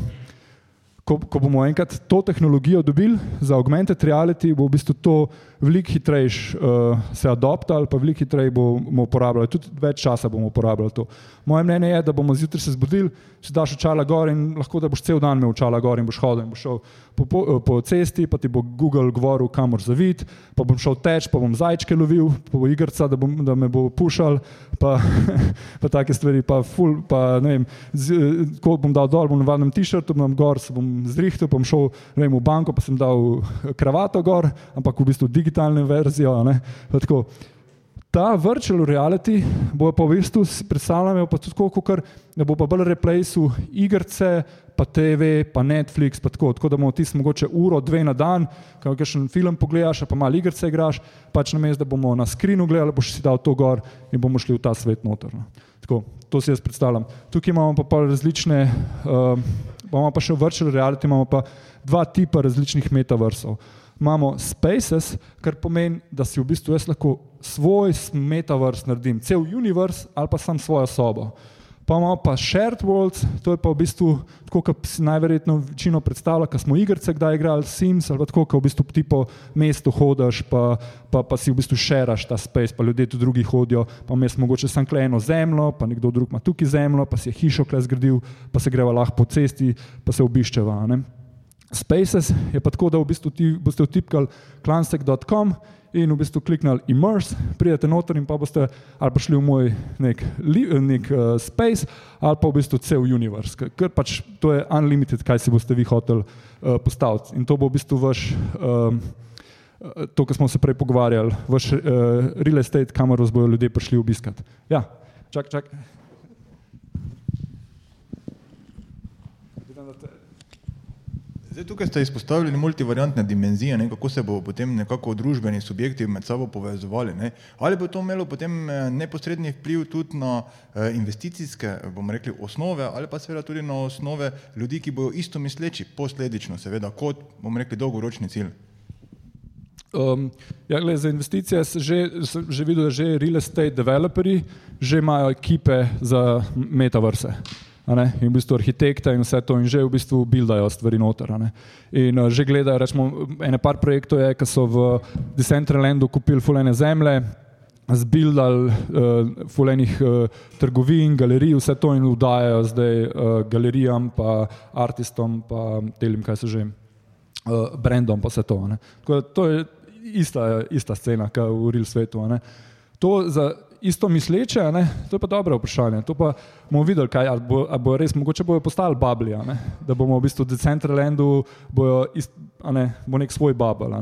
ko, ko bomo enkrat to tehnologijo dobili za augmented reality, bo v bistvu to veliko hitrejš uh, se adoptali, pa veliko hitreje bomo uporabljali, tudi več časa bomo uporabljali to. Moje mnenje je, da bomo zjutraj se zbudili, če daš očala gor in lahko da boš cel dan imel očala gor in boš hodil in boš šel po, po, po cesti, pa ti bo Google govoril, kamor zavid, pa bom šel teč, pa bom zajčke lovil, pa bo igrca, da, bom, da me bo pušal, pa, *laughs* pa take stvari, pa ful, pa ne vem, z, ko bom dal dol, bom na vadnem t-shirtu, bom gor, se bom zrihtel, bom šel vem, v banko, pa sem dal kravato gor, ampak v bistvu digitalno verzijo. Ta virtual reality bo pa v bistvu predstavljal pa tudi tako, da bo pa bolj replaceu igrice, pa TV, pa Netflix, pa tako, tako da bomo tisti mogoče uro, dve na dan, ko še en film pogledaš, pa malo igrice igraš, pač na mestu, da bomo na skrinu gledali, boš si dal to gor in bomo šli v ta svet noter. No. Tako, to si jaz predstavljam. Tukaj imamo pa, pa različne, uh, imamo pa še v virtual reality, imamo pa dva tipa različnih metaversov imamo spaces, kar pomeni, da si v bistvu jaz lahko svoj metaverse naredim, cel univerz ali pa sam svojo sobo. Pa imamo pa shared worlds, to je pa v bistvu tako, kot si najverjetno večino predstavlja, ko smo igrice kdaj igrali Sims ali tako, ko v bistvu ti po mestu hodiš, pa, pa, pa si v bistvu šeraš ta space, pa ljudje tu drugi hodijo, pa mes mogoče sam kle eno zemljo, pa nekdo drug ima tukaj zemljo, pa si je hišo kle zgradil, pa se greva lahko po cesti, pa se obiščeva. Ne? Spaces je pa tako, da v bistvu ti boste vtipkali clansec.com in v bistvu kliknili immerse, pridete noter in pa boste ali pa šli v moj nek, nek uh, space ali pa v bistvu cel universe, ker pač to je unlimited, kaj si boste vi hoteli uh, postaviti in to bo v bistvu vaš, uh, to, kar smo se prej pogovarjali, vaš uh, real estate, kamor vas bodo ljudje prišli obiskati. Ja, čak, čak. Zdaj, tukaj ste izpostavili multivariantne dimenzije, ne, kako se bo potem nekako družbeni subjekti med sabo povezovali. Ne. Ali bo to imelo potem eh, neposredni vpliv tudi na eh, investicijske, bomo rekli, osnove, ali pa seveda tudi na osnove ljudi, ki bodo isto misleči, posledično, seveda, kot bomo rekli, dolgoročni cilj. Um, ja, gled, za investicije sem že, že videl, da že real estate developeri že imajo ekipe za metaverse in v bistvu arhitekta in vse to in že v bistvu buildajo stvari noter. In uh, že gledajo, rečemo, ene par projektov je, ki so v Decentralandu kupili fulene zemlje, zbildali uh, fulenih uh, trgovin, galerij, vse to in vdajajo zdaj uh, galerijam, pa artistom, pa telim, kaj se že, uh, brandom, pa vse to. To je ista, ista scena, kot v real svetu. To za isto misleče, ne? to je pa dobro vprašanje. To pa bomo videli, kaj ali bo, ali bo res, mogoče bojo postali babli, da bomo v bistvu v Decentralandu, bojo ist, ne, bo nek svoj babel.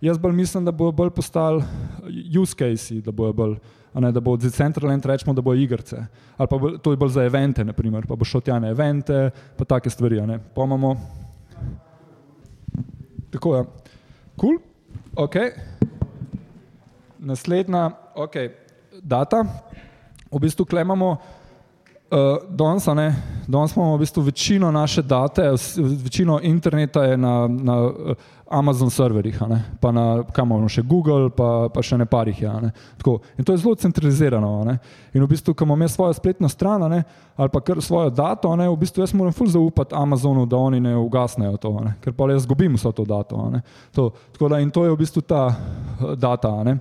Jaz bolj mislim, da bojo bolj postali use case, da bojo bolj. Ne, da bo Decentraland rečemo, da bo igrice. Ali pa bo, to je bolj za evente, naprimer, pa bo šel tja na evente, pa take stvari. Pa imamo. Tako je. Ja. Cool. Ok. Naslednja. Okay data. V bistvu klemamo uh, danes, danes imamo v bistvu večino naše date, večino interneta je na, na uh, Amazon serverjih, pa na kamor še Google, pa, pa še ne parih. Ja, ne? In to je zelo centralizirano. Ne? In v bistvu, ko imam jaz svojo spletno stran ne? ali pa kar svojo dato, ne? v bistvu jaz moram ful zaupati Amazonu, da oni ne ugasnejo to, ne? ker pa jaz zgubim vso to dato. To, da, in to je v bistvu ta uh, data. Ne?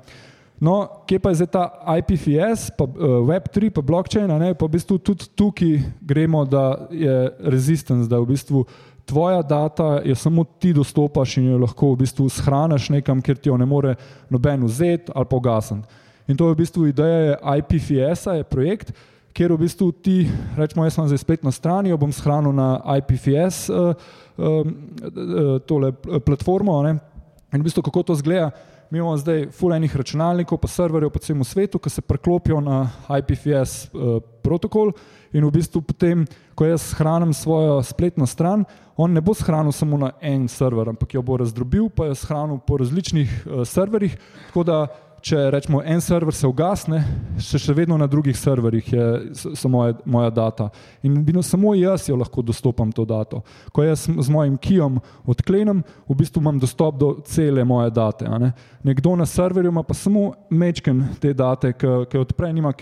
No, kje pa je zdaj ta IPFS, pa uh, Web3, pa blockchain, ne, pa v bistvu tudi tukaj gremo, da je resistance, da v bistvu tvoja data je samo ti dostopaš in jo lahko v bistvu shraniš nekam, kjer ti jo ne more noben vzeti ali pa ugasniti. In to je v bistvu ideja IPFS-a, je projekt, kjer v bistvu ti, rečemo, jaz sem zdaj spet na strani, jo bom shranil na IPFS uh, uh, tole platformo ne, in v bistvu kako to zgleda. Mi imamo zdaj fulejnih računalnikov, pa serverjev po celem svetu, ki se preklopijo na IPFS uh, eh, protokol in v bistvu potem, ko jaz shranim svojo spletno stran, on ne bo shranil samo na en server, ampak jo bo razdrobil, pa jo shranil po različnih uh, serverjih, tako da če rečemo en server se ugasne, še, še vedno na drugih serverjih je, so moje, moja data. In bino, samo jaz jo lahko dostopam to dato. Ko jaz z mojim kijom odklenem, v bistvu imam dostop do cele moje date. Ne? Nekdo na serverju ima pa samo mečken te date, ki odpre, nima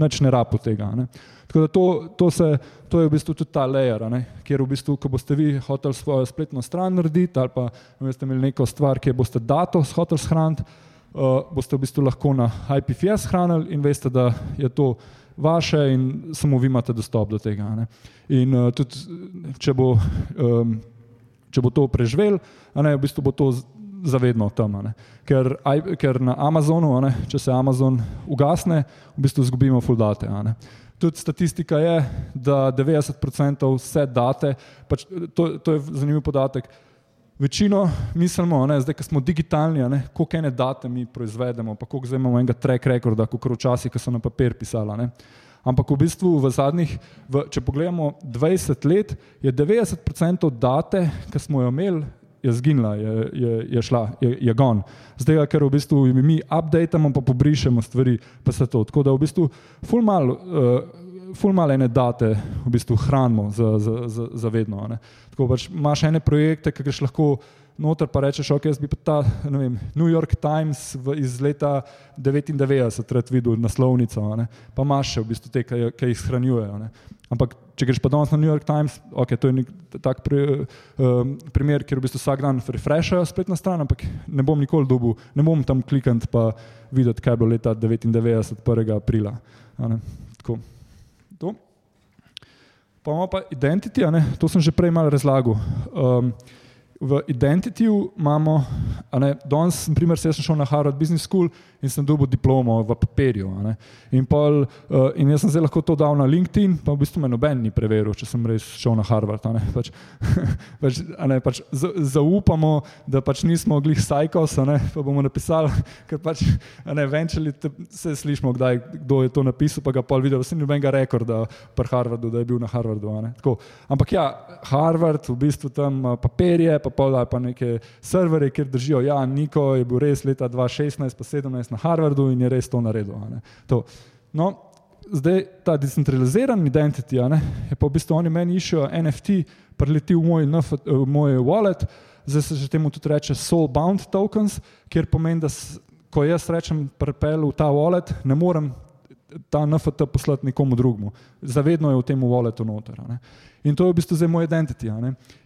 nič ne rapo tega. Ne? Tako da to, to, se, to je v bistvu tudi ta layer, ne? kjer v bistvu, ko boste vi hoteli svojo spletno stran narediti ali pa boste imeli neko stvar, kjer boste dato hoteli shraniti, uh, boste v bistvu lahko na IPFS hranili in veste, da je to vaše in samo vi imate dostop do tega. Ne. In uh, tudi, če bo, um, če bo to preživel, ne, v bistvu bo to zavedno tam. Ker, ker na Amazonu, ne, če se Amazon ugasne, v bistvu izgubimo full date. Tudi statistika je, da 90% vse date, pač to, to je zanimiv podatek, Večino mislimo, da zdaj, ko smo digitalni, koliko ene date mi proizvedemo, pa koliko zdaj imamo enega track recorda, kot včasih, ko so na papir pisala. Ne? Ampak v bistvu v zadnjih, v, če pogledamo 20 let, je 90% date, ki smo jo imeli, je zginila, je, je, je šla, je, je gon. Zdaj, ker v bistvu mi updatemo, pa pobrišemo stvari, pa se to. Tako da v bistvu ful mal. Uh, ful malene date v bistvu hranimo za, za, za, za vedno. Ne. Tako pač imaš ene projekte, ki greš lahko noter pa rečeš, ok, jaz bi pa ta vem, New York Times v, iz leta 99 rad videl naslovnico, ne. pa imaš še v bistvu te, ki jih shranjujejo. Ne. Ampak če greš pa danes na New York Times, ok, to je nek tak pri, um, primer, kjer v bistvu vsak dan refreshajo spletna stran, ampak ne bom nikoli dobil, ne bom tam klikant pa videti, kaj je bilo leta 99, 1. aprila. Tako. To. Pa imamo pa identity, to sem že prej malo razlagal. Um, v identityju imamo, danes, na primer, sem šel na Harvard Business School in sem dobil diplomo v papirju. In, pol, uh, in jaz sem zdaj lahko to dal na LinkedIn, pa v bistvu me noben ni preveril, če sem res šel na Harvard. Pač, *laughs* pač, pač zaupamo, da pač nismo glih sajkos, pa bomo napisali, *laughs* ker pač venčali se slišimo, kdaj, kdo je to napisal, pa ga pol videl, sem nobenega rekorda pri Harvardu, da je bil na Harvardu. Ampak ja, Harvard v bistvu tam papirje, pa pol ali pa neke serverje, kjer držijo, ja, Niko je bil res leta 2016 pa 2017 na Harvardu in je res to naredil. To. No, zdaj ta decentraliziran identity, je pa v bistvu oni meni iščejo NFT, preleti v moj, v moj wallet, zdaj se že temu tudi reče soulbound tokens, kjer pomeni, da ko jaz rečem prepel v ta wallet, ne morem ta NFT poslati nikomu drugemu. Zavedno je v tem walletu noter. In to je v bistvu zdaj moj identity.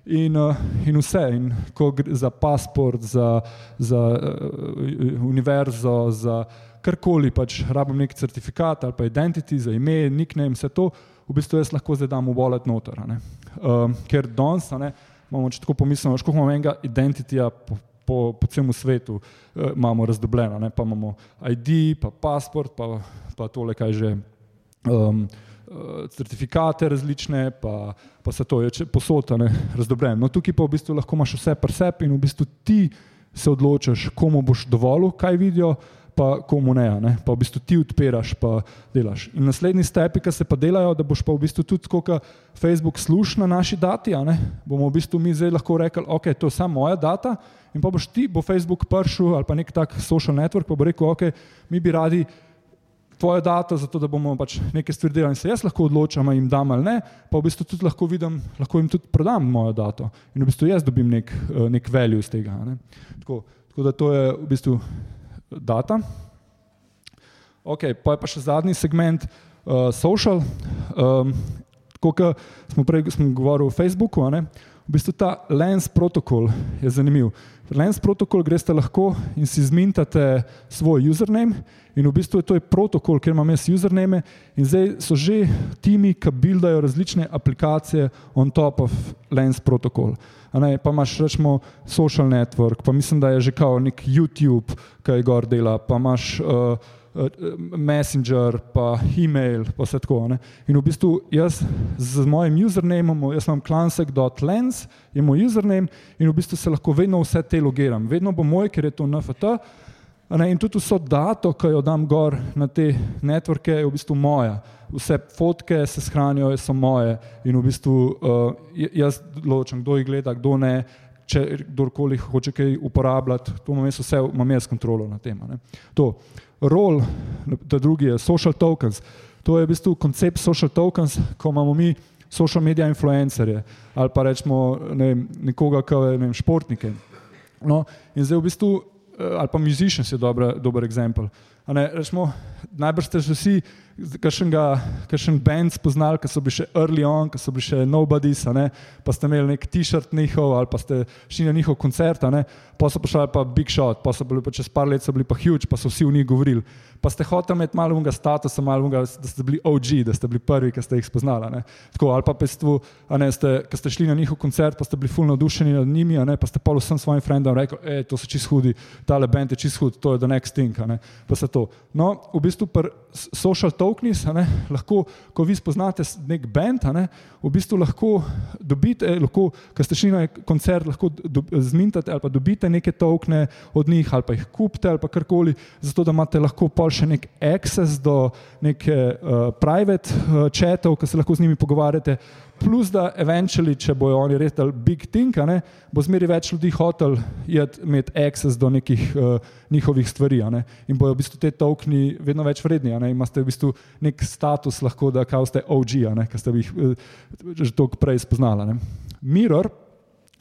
In, uh, in vse, in ko gre za pasport, za, za uh, univerzo, za karkoli, pač rabim neki certifikat ali pa identity, za ime, nickname, vse to, v bistvu jaz lahko zdaj dam v wallet noter. Uh, ker danes imamo, če tako pomislimo, koliko imamo enega identityja po, po, celem svetu, uh, imamo razdobljeno, ne? pa imamo ID, pa pasport, pa, pa tole, kaj že. Um, Eh, certifikate različne, pa, pa se to je posotane, razdobljeno. No, tukaj pa v bistvu lahko imaš vse presep in v bistvu ti se odločaš, komu boš dovolil, kaj vidijo, pa komu ne, ne. pa v bistvu ti odpiraš, pa delaš. In naslednji stepi, ki se pa delajo, da boš pa v bistvu tudi, koliko Facebook sluš na naši dati, bomo v bistvu mi zdaj lahko rekli, ok, to je samo moja data in pa boš ti, bo Facebook pršil ali pa nek tak social network, pa bo rekel, ok, mi bi radi tvojo dato, zato da bomo pač nekaj stvari delali in se jaz lahko odločam, jim dam ali ne, pa v bistvu tudi lahko vidim, lahko jim tudi prodam mojo dato in v bistvu jaz dobim nek, eh, nek value iz tega. Tako, tako da to je v bistvu data. Ok, pa je pa še zadnji segment, uh, social. Um, Kot smo prej smo govorili o Facebooku, v bistvu ta Lens protokol je zanimiv. Lens protokol greste lahko in si zmintate svoj username in v bistvu je to je protokol, ker imam jaz username in zdaj so že timi, ki buildajo različne aplikacije on top of Lens protokol. Ne, pa imaš rečemo social network, pa mislim, da je že kao nek YouTube, ki je gor dela, pa imaš uh, Messenger, pa e-mail, pa vse tako. Ne. In v bistvu jaz z mojim usernamom, jaz imam klansek.lens, je moj username in v bistvu se lahko vedno vse te logiram. Vedno bo moj, ker je to NFT. Ne, in tudi vso dato, ki jo dam gor na te networke, je v bistvu moja. Vse fotke se shranijo, so moje in v bistvu uh, jaz določam, kdo jih gleda, kdo ne, če kdorkoli hoče kaj uporabljati, to imam jaz vse, imam jaz kontrolo nad tem. To, rol, ta drugi je social tokens, to je v bistvu koncept social tokens, ko imamo mi social media influencerje ali pa rečemo ne, nekoga, ki je ne vem, športnike. No, in zdaj v bistvu, ali pa musicians je dobra, dober eksempel. Najbrž ste že vsi kakšen band spoznali, ki so bili še early on, ki so bili še nobodies, pa ste imeli nek t-shirt njihov ali pa ste šli na njihov koncert, pa so prišli pa big shot, pa so bili pa čez par let so bili pa huge, pa so vsi v njih govorili. Pa ste hoteli imeti malo unga statusa, malo unga, da ste bili OG, da ste bili prvi, ki ste jih spoznali. Tako, ali pa pestvu, ne, ste, ki ste šli na njihov koncert, pa ste bili fulno navdušeni nad njimi, ne, pa ste pa vsem svojim frendom rekli, hej, to so čist hudi, tale band je čist hud, to je the next thing. Pa se to. No, v bistvu pri social tokens, lahko, ko vi spoznate nek band, ne, v bistvu lahko dobite, lahko, ko ste šli na koncert, lahko do, zmintate ali pa dobite neke tokne od njih ali pa jih kupite ali pa karkoli, zato da imate lahko pol še nek access do neke uh, private uh, chatov, ki se lahko z njimi pogovarjate, plus da eventually, če bojo oni res dal big thing, ne, bo zmeri več ljudi hotel imeti access do nekih uh, njihovih stvari in bojo v bistvu te tokni vedno več vredni, imate v bistvu nek status lahko, da kao ste OG, ki ste jih uh, že toliko prej spoznali. Mirror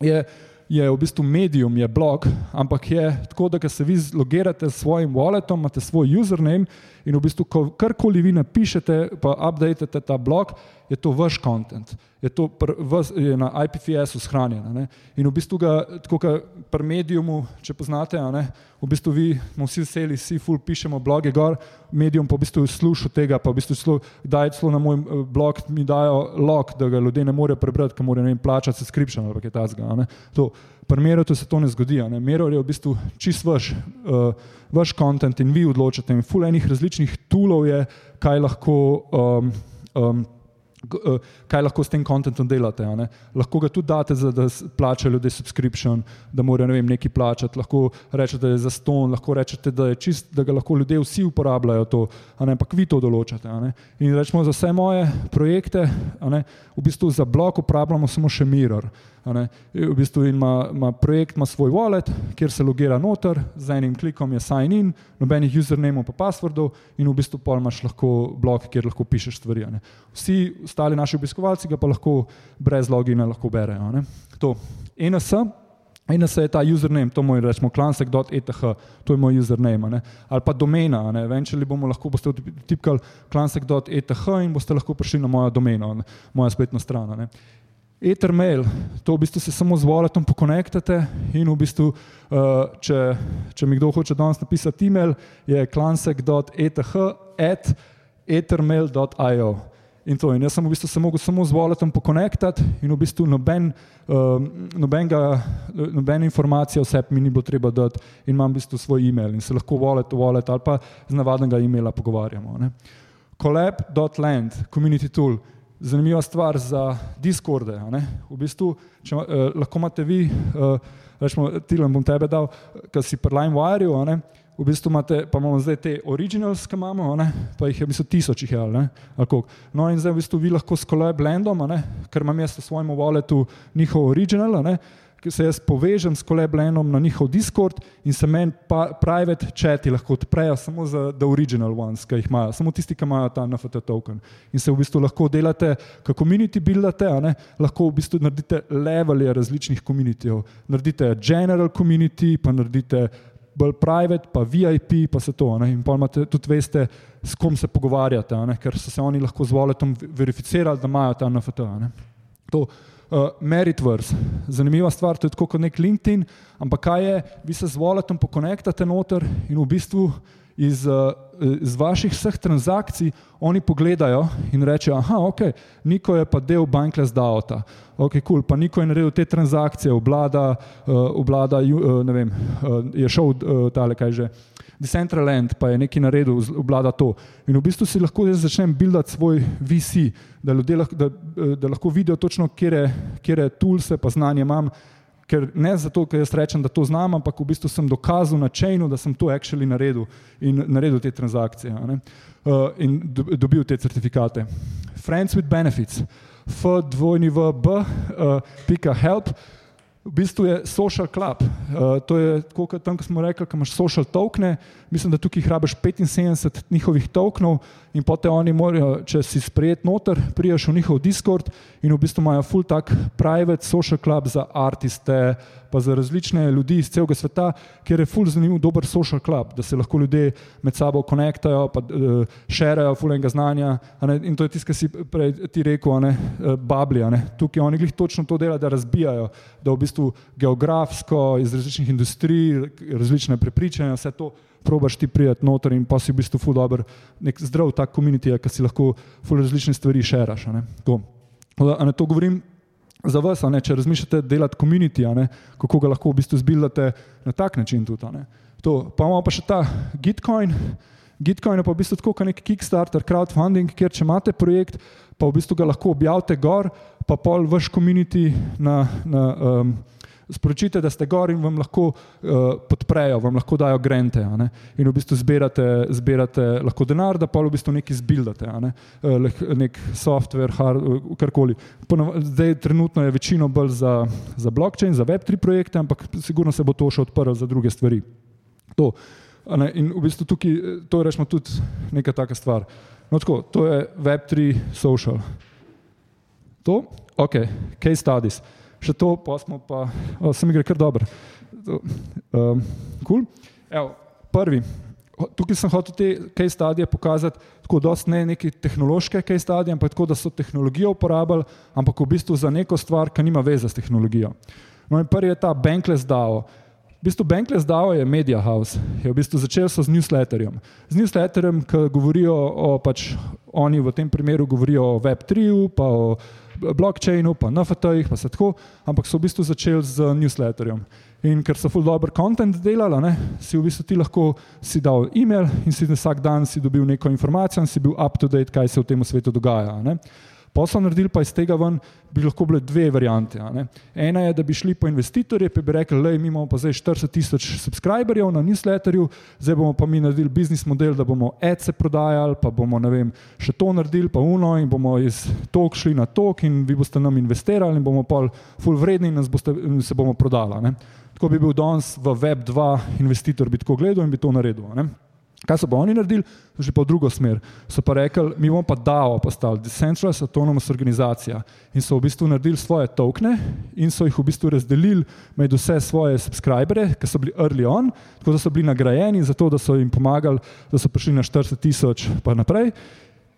je je v bistvu medium, je blog, ampak je tako, da se vi zlogirate s svojim walletom, imate svoj username in v bistvu, ko karkoli vi napišete, pa updatate ta blog, je to vaš kontent, je to pr, vas, je na IPFS-u shranjeno. In v bistvu ga, tako kot pri mediumu, če poznate, ne, v bistvu vi smo vsi veseli, vsi ful pišemo bloge gor, medium pa v bistvu sluša tega, pa v bistvu celo, daj celo na moj eh, blog, mi dajo log, da ga ljudje ne morejo prebrati, ker morajo plačati subscription ali kaj takega. Pri Merotu se to ne zgodi. Ne. Merot je v bistvu čist vaš, uh, vaš content in vi odločate. In ful enih različnih toolov je, kaj lahko um, um, kaj lahko s tem kontentom delate. Lahko ga tudi date, za, da plačajo ljudje subscription, da morajo ne vem, nekaj plačati, lahko rečete, da je za ston, lahko rečete, da, čist, da ga lahko ljudje vsi uporabljajo, to, ampak vi to določate. In rečemo za vse moje projekte, v bistvu za blok uporabljamo samo še Mirror. V bistvu ima, ima projekt ima svoj wallet, kjer se logira noter, z enim klikom je sign in, nobenih username pa passwordov in v bistvu pol imaš lahko blok, kjer lahko pišeš stvari. Vsi ostali naši obiskovalci ga pa lahko brez logina lahko berejo. To NS. NS je ta username, to moj rečemo klansek.eth, to je moj username, ne? ali pa domena, eventually bomo lahko boste tipkali klansek.eth in boste lahko prišli na mojo domeno, ne? moja spletna stran. Ne? Ethermail, to v bistvu se samo z walletom pokonektate in v bistvu, uh, če, če mi kdo hoče danes napisati e-mail, je klansek.eth at ethermail.io. In, to, in jaz sem v bistvu se mogel samo z walletom pokonektati in v bistvu noben, uh, nobenga, nobene informacije o sebi mi ni bilo treba dati in imam v bistvu svoj e-mail in se lahko wallet, wallet ali pa z navadnega e-maila pogovarjamo. Collab.land, community tool zanimiva stvar za Discorde. V bistvu, če, eh, lahko imate vi, eh, rečemo, Tilan bom tebe dal, ki si pri LimeWire-u, v bistvu imate, pa imamo zdaj te originals, ki imamo, ne? pa jih je v bistvu tisoč jih je, ali koliko. No in zdaj v bistvu vi lahko s Collab Blendom, ker imam jaz v svojem walletu njihov original, ne? Ki se jaz povežem s koleblenom na njihov Discord in se meni private chati lahko odprejo samo za the original ones, ki jih imajo, samo tisti, ki imajo ta NFT token. In se v bistvu lahko delate, kako community buildate, lahko v bistvu naredite levelje različnih komunitijev. Naredite general community, pa naredite bolj private, pa VIP, pa se to. Ne? In pa imate tudi veste, s kom se pogovarjate, ker so se oni lahko z voletom verificirali, da imajo ta NFT. To, Uh, Meritverse, zanimiva stvar, to je tako kot nek LinkedIn, ampak kaj je, vi se z voletom pokonektate noter in v bistvu iz, uh, iz vaših vseh transakcij oni pogledajo in rečejo, aha, ok, Niko je pa del Bankless Daota, ok, cool, pa Niko je naredil te transakcije, oblada, uh, oblada uh, ne vem, uh, je šel uh, tale, kaj že, Decentraland pa je nekaj naredil, oblada to. In v bistvu si lahko zdaj začnem buildati svoj VC, da ljudje lahko, da, da lahko vidijo točno, kje toolse pa znanje imam, ker ne zato, ker jaz rečem, da to znam, ampak v bistvu sem dokazal na chainu, da sem to actually naredil in naredil te transakcije uh, in dobil te certifikate. Friends with benefits, f2v b, uh. V bistvu je social club. Uh, to je tako, kot tam, ko smo rekli, ko imaš social tokene, mislim, da tukaj hrabiš 75 njihovih tokenov in potem oni morajo, če si sprejet noter, prijaš v njihov Discord in v bistvu imajo full tak private social club za artiste, pa za različne ljudi iz celega sveta, kjer je full zanimiv, dober social club, da se lahko ljudje med sabo konektajo, pa uh, šerajo full enega znanja. In to je tisto, kar si prej ti rekel, ne, uh, babli. Ne. Tukaj oni glih točno to delajo, da razbijajo, da v bistvu geografsko, iz različnih industrij, različne prepričanja, vse to probaš ti prijeti noter in pa si v bistvu ful dober, nek zdrav tak komunitij, ki si lahko ful različne stvari šeraš. To. Ne, to govorim za vas, ne, če razmišljate delati komunitij, kako ga lahko v bistvu zbildate na tak način tudi. To. Pa imamo pa še ta Gitcoin. Gitcoin je pa v bistvu tako kot nek Kickstarter, crowdfunding, kjer če imate projekt, pa v bistvu ga lahko objavite gor, pa pol vaš komunitij na, na um, sporočite, da ste gor in vam lahko uh, podprejo, vam lahko dajo grente. In v bistvu zbirate, zbirate lahko denar, da pa v bistvu nekaj zbildate, ne? uh, nek software, hard, uh, karkoli. Zdaj, trenutno je večino bolj za, za blockchain, za Web3 projekte, ampak sigurno se bo to še odprlo za druge stvari. To. In v bistvu tukaj, to je rečemo tudi neka taka stvar. No, tako, to je Web3 social. To, ok, case studies še to, pa smo pa, o, se mi gre kar dobro. Um, cool. Evo, prvi, tukaj sem hotel te kaj stadije pokazati, tako dost ne neke tehnološke kaj stadije, ampak tako, da so tehnologijo uporabljali, ampak v bistvu za neko stvar, ki nima veze s tehnologijo. No in prvi je ta Bankless DAO. V bistvu Bankless DAO je Media House, je v bistvu začel so z newsletterjem. Z newsletterjem, ki govorijo o, pač oni v tem primeru govorijo o Web3-u, pa o blockchainu, pa NFT-jih, pa se tako, ampak so v bistvu začeli z newsletterjem. In ker so full dobro content delali, ne, si v bistvu ti lahko si dal e-mail in si vsak dan si dobil neko informacijo in si bil up to date, kaj se v tem svetu dogaja. Ne. Posel naredili pa iz tega ven, bi lahko bile dve variante. Ena je, da bi šli po investitorje, pa bi rekli, da imamo pa zdaj 40 tisoč subscriberjev na newsletterju, zdaj bomo pa mi naredili biznis model, da bomo ECE prodajali, pa bomo vem, še to naredili, pa uno in bomo iz tok šli na tok in vi boste nam investirali in bomo pa full vredni in, boste, in se bomo prodali. Tako bi bil danes v Web2 investitor, bi tako gledal in bi to naredil. Ne? Kaj so pa oni naredili? So šli pa v drugo smer. So pa rekli, mi bomo pa DAO postali, Decentralized Autonomous Organizacija. In so v bistvu naredili svoje tokene in so jih v bistvu razdelili med vse svoje subscribere, ki so bili early on, tako da so bili nagrajeni za to, da so jim pomagali, da so prišli na 40 tisoč pa naprej.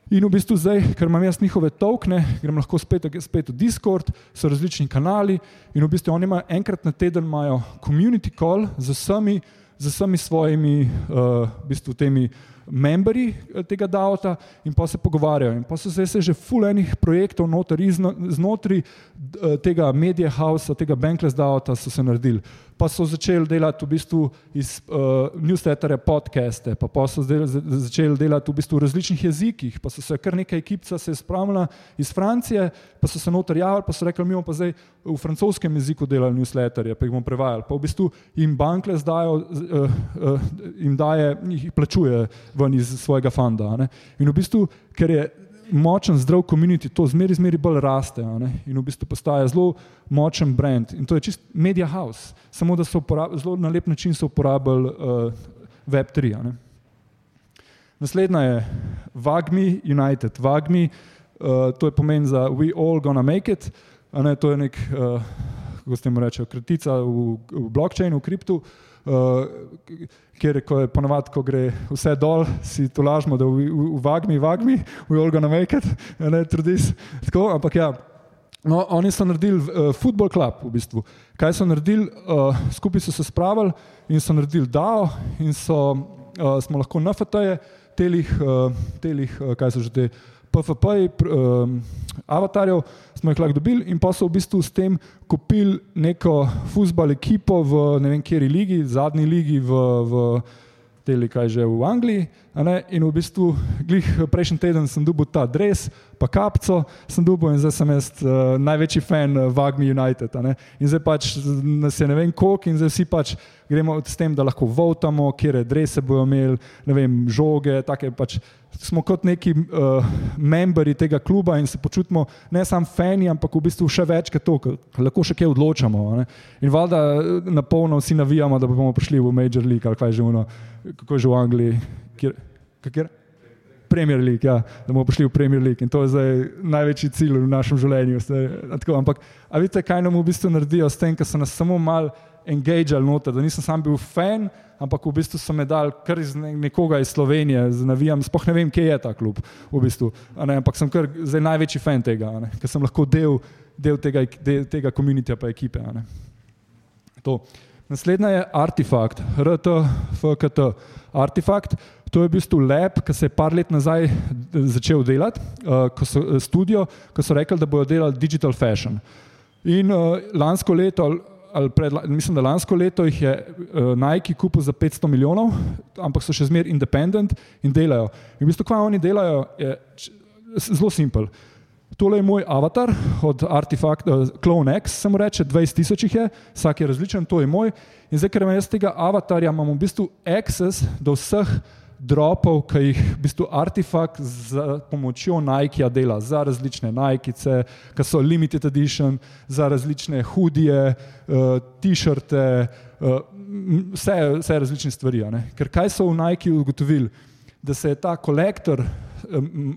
In v bistvu zdaj, ker imam jaz njihove tokene, grem lahko spet, spet v Discord, so različni kanali in v bistvu oni imajo enkrat na teden imajo community call z vsemi z vsemi svojimi uh, v bistvu, temi membri eh, tega DAO-ta in pa se pogovarjajo. In pa so se, se že fulejnih projektov noter, izno, znotraj uh, tega Media House, tega Bankless DAO-ta so se naredili pa so začeli delati v bistvu iz uh, newsletterja podcaste, pa, pa so zdaj, začeli delati v bistvu v različnih jezikih, pa so se kar nekaj ekipca se spravila iz Francije, pa so se noter javili, pa so rekli, mi bomo pa zdaj v francoskem jeziku delali newsletterje, pa jih bomo prevajali, pa v bistvu jim bankle zdajo, uh, uh, jim daje, jih plačuje ven iz svojega fanda. In v bistvu, ker je močen, zdrav komunit, to zmeri, zmeri bolj raste in v bistvu postaje zelo močen brand. In to je čist media house, samo da so zelo na lep način uporabljali uh, Web3. Naslednja je Vagmi United. Vagmi, uh, to je pomen za We All Gonna Make It. Ne, to je nek, uh, kako se temu reče, kratica v, v blockchainu, v kriptu. Uh, uh, kjer ko je ponovadi, ko gre vse dol, si to lažemo, da v, v, v vagmi, vagmi, v Olga na Make it, ne. Tako, ampak ja. No, oni so naredili uh, football club v bistvu. Kaj so naredili? Uh, skupaj so se spravili in so naredili DAO in so, uh, smo lahko na FT-je, telih, uh, telih uh, kaj so že te. PFP, um, avatarjev, smo jih lahko dobili, in pa so v bistvu s tem kupili neko futbal ekipo v ne vem, kjeri ligi, zadnji ligi v, v teli, kaj že v Angliji. In v bistvu, glih prejšnji teden sem dobil ta dres, pa kapco sem dobil in zdaj sem jaz uh, največji fan uh, Vagmi United. In zdaj pač nas je ne vem koliko in zdaj vsi pač gremo s tem, da lahko votamo, kje drese bojo imeli, ne vem, žoge, take pač. Smo kot neki uh, membri tega kluba in se počutimo ne samo fani, ampak v bistvu še več kot to, lahko še kaj odločamo. Ne? In valjda na polno vsi navijamo, da bomo prišli v Major League ali kaj že uno, kako je že v Angliji. Kjer, kjer? Premier League, ja, da bomo prišli v Premier League in to je zdaj največji cilj v našem življenju. Tako, ampak, a vidite, kaj nam v bistvu naredijo s tem, ker so nas samo malo engageali noter, da nisem sam bil fan, ampak v bistvu so me dal kar iz nekoga iz Slovenije, navijam, spoh ne vem, kje je ta klub, v bistvu, ne, ampak sem kar zdaj največji fan tega, ne, ker sem lahko del, del tega, tega komunitija pa ekipe. Naslednja je artefakt, RTFKT. Artefakt, to je v bistvu lep, ki se je par let nazaj začel delati, uh, ko so studio, ko so rekli, da bodo delali digital fashion. In uh, lansko leto ali pred, mislim, da lansko leto jih je uh, Nike kupil za 500 milijonov, ampak so še zmeraj independent in delajo. In v bistvu, kaj oni delajo, je zelo simpel. Tole je moj avatar od Artifact, uh, Clone X, se mu reče, 20 tisoč jih je, vsak je različen, to je moj. In zdaj, ker imam jaz tega avatarja, imam v bistvu access do vseh dropov, ki jih v bistvu artefakt z pomočjo Nike-a dela za različne Nike-ce, ki so limited edition, za različne hudije, uh, t-shirte, uh, vse, vse različne stvari. Ker kaj so v Nike ugotovili? Da se je ta kolektor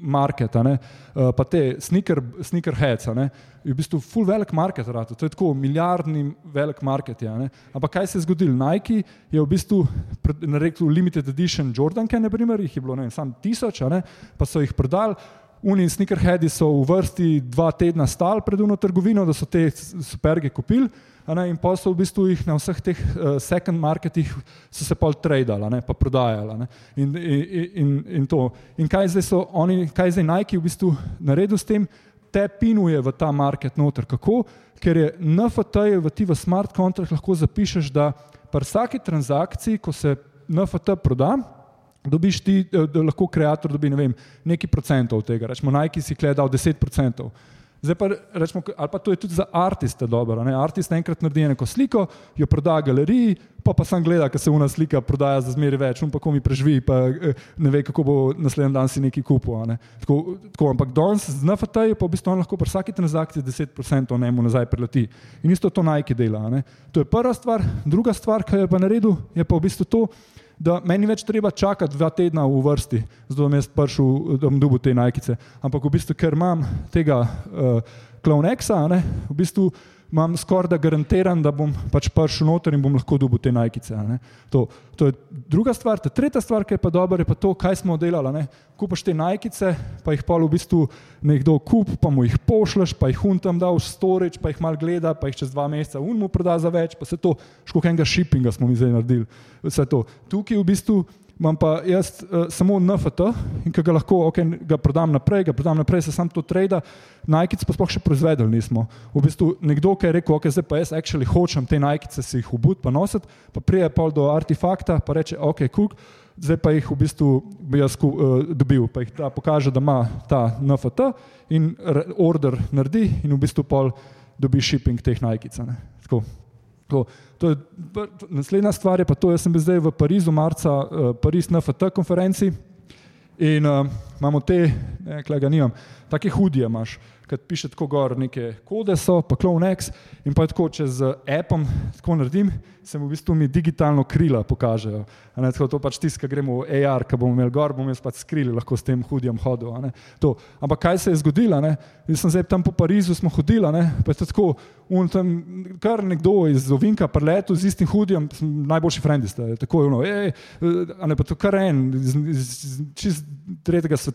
market, ne, uh, pa te sneaker, sneaker heads, ne, je v bistvu full velik market, rato. to je tako milijardni velik market. Ja, Ampak kaj se je zgodilo? Nike je v bistvu naredil limited edition Jordanke, ne primer, jih je bilo ne vem, sam tisoč, ne, pa so jih prodali. Uni in sneakerheadi so v vrsti dva tedna stal pred uno trgovino, da so te superge kupili. Ne, in pa so v bistvu jih na vseh teh uh, second marketih so se pol tradali, pa prodajali. In, in, in, in to. In kaj zdaj so oni, kaj zdaj Nike v bistvu naredil s tem, te pinuje v ta market noter. Kako? Ker je NFT v ti v smart contract lahko zapišeš, da pri vsaki transakciji, ko se NFT proda, dobiš ti, eh, da lahko ustvarjalec dobi ne vem, nekaj procentov tega. Rečemo, Nike si gledal 10 procentov. Zdaj pa rečemo, ali pa to je tudi za artiste dobro. Artist enkrat naredi neko sliko, jo proda galeriji, pa pa sam gleda, ker se una slika prodaja za zmeri več, on pa ko mi preživi, pa eh, ne ve, kako bo naslednji dan si neki kupil. Ne? Tako, tako, ampak danes z NFT-jem pa v bistvu on lahko pri vsaki transakciji 10% njemu nazaj prileti. In isto to Nike dela. Ne? To je prva stvar. Druga stvar, ki je pa naredil, je pa v bistvu to, da meni več treba čakati dva tedna v vrsti, zato da bom jaz prišel, da bom dobil te najkice. Ampak v bistvu, ker imam tega uh, Clownexa, v bistvu imam skoraj da garantiran, da bom pač prišel noter in bom lahko dobil te najkice. To, to je druga stvar. Ta tretja stvar, ki je pa dobra, je pa to, kaj smo delali. Kupaš te najkice, pa jih pa v bistvu nekdo kup, pa mu jih pošleš, pa jih huntam da v storage, pa jih mal gleda, pa jih čez dva meseca un mu proda za več, pa se to, škoh enega shippinga smo mi zdaj naredili. Vse to. Tukaj v bistvu imam pa jaz uh, samo NFT in ki ga lahko okay, ga prodam naprej, ga prodam naprej, se sam to trade, najkice pa sploh še proizvedeli nismo. V bistvu nekdo, ki je rekel, ok, zdaj pa jaz actually hočem te najkice si jih obut pa nositi, pa prije pa do artefakta, pa reče, ok, kuk, zdaj pa jih v bistvu bi jaz uh, dobil, pa jih ta pokaže, da ima ta NFT in order naredi in v bistvu pol dobi shipping teh najkice. To, to je, naslednja stvar je pa to, jaz sem bil zdaj v Parizu, marca, uh, Pariz na FT konferenci in uh, imamo te, ne, kle ga nimam, take hudije imaš, kad piše tako gor neke kode so, pa CloneX in pa tako čez appom tako naredim, se mu v bistvu mi digitalno krila pokažejo. Ne, tako to pač tisk, gremo v AR, ko bomo imeli gor, bomo jaz pač skrili lahko s tem hudjem hodil. Ampak kaj se je zgodilo? Jaz sem zdaj tam po Parizu smo hodili, pa je tako, un tam kar nekdo iz Ovinka preletu z istim hudjem, najboljši frendi ste, tako je ono, ej, a ne pa to kar en, iz, iz, iz čist tretjega sveta,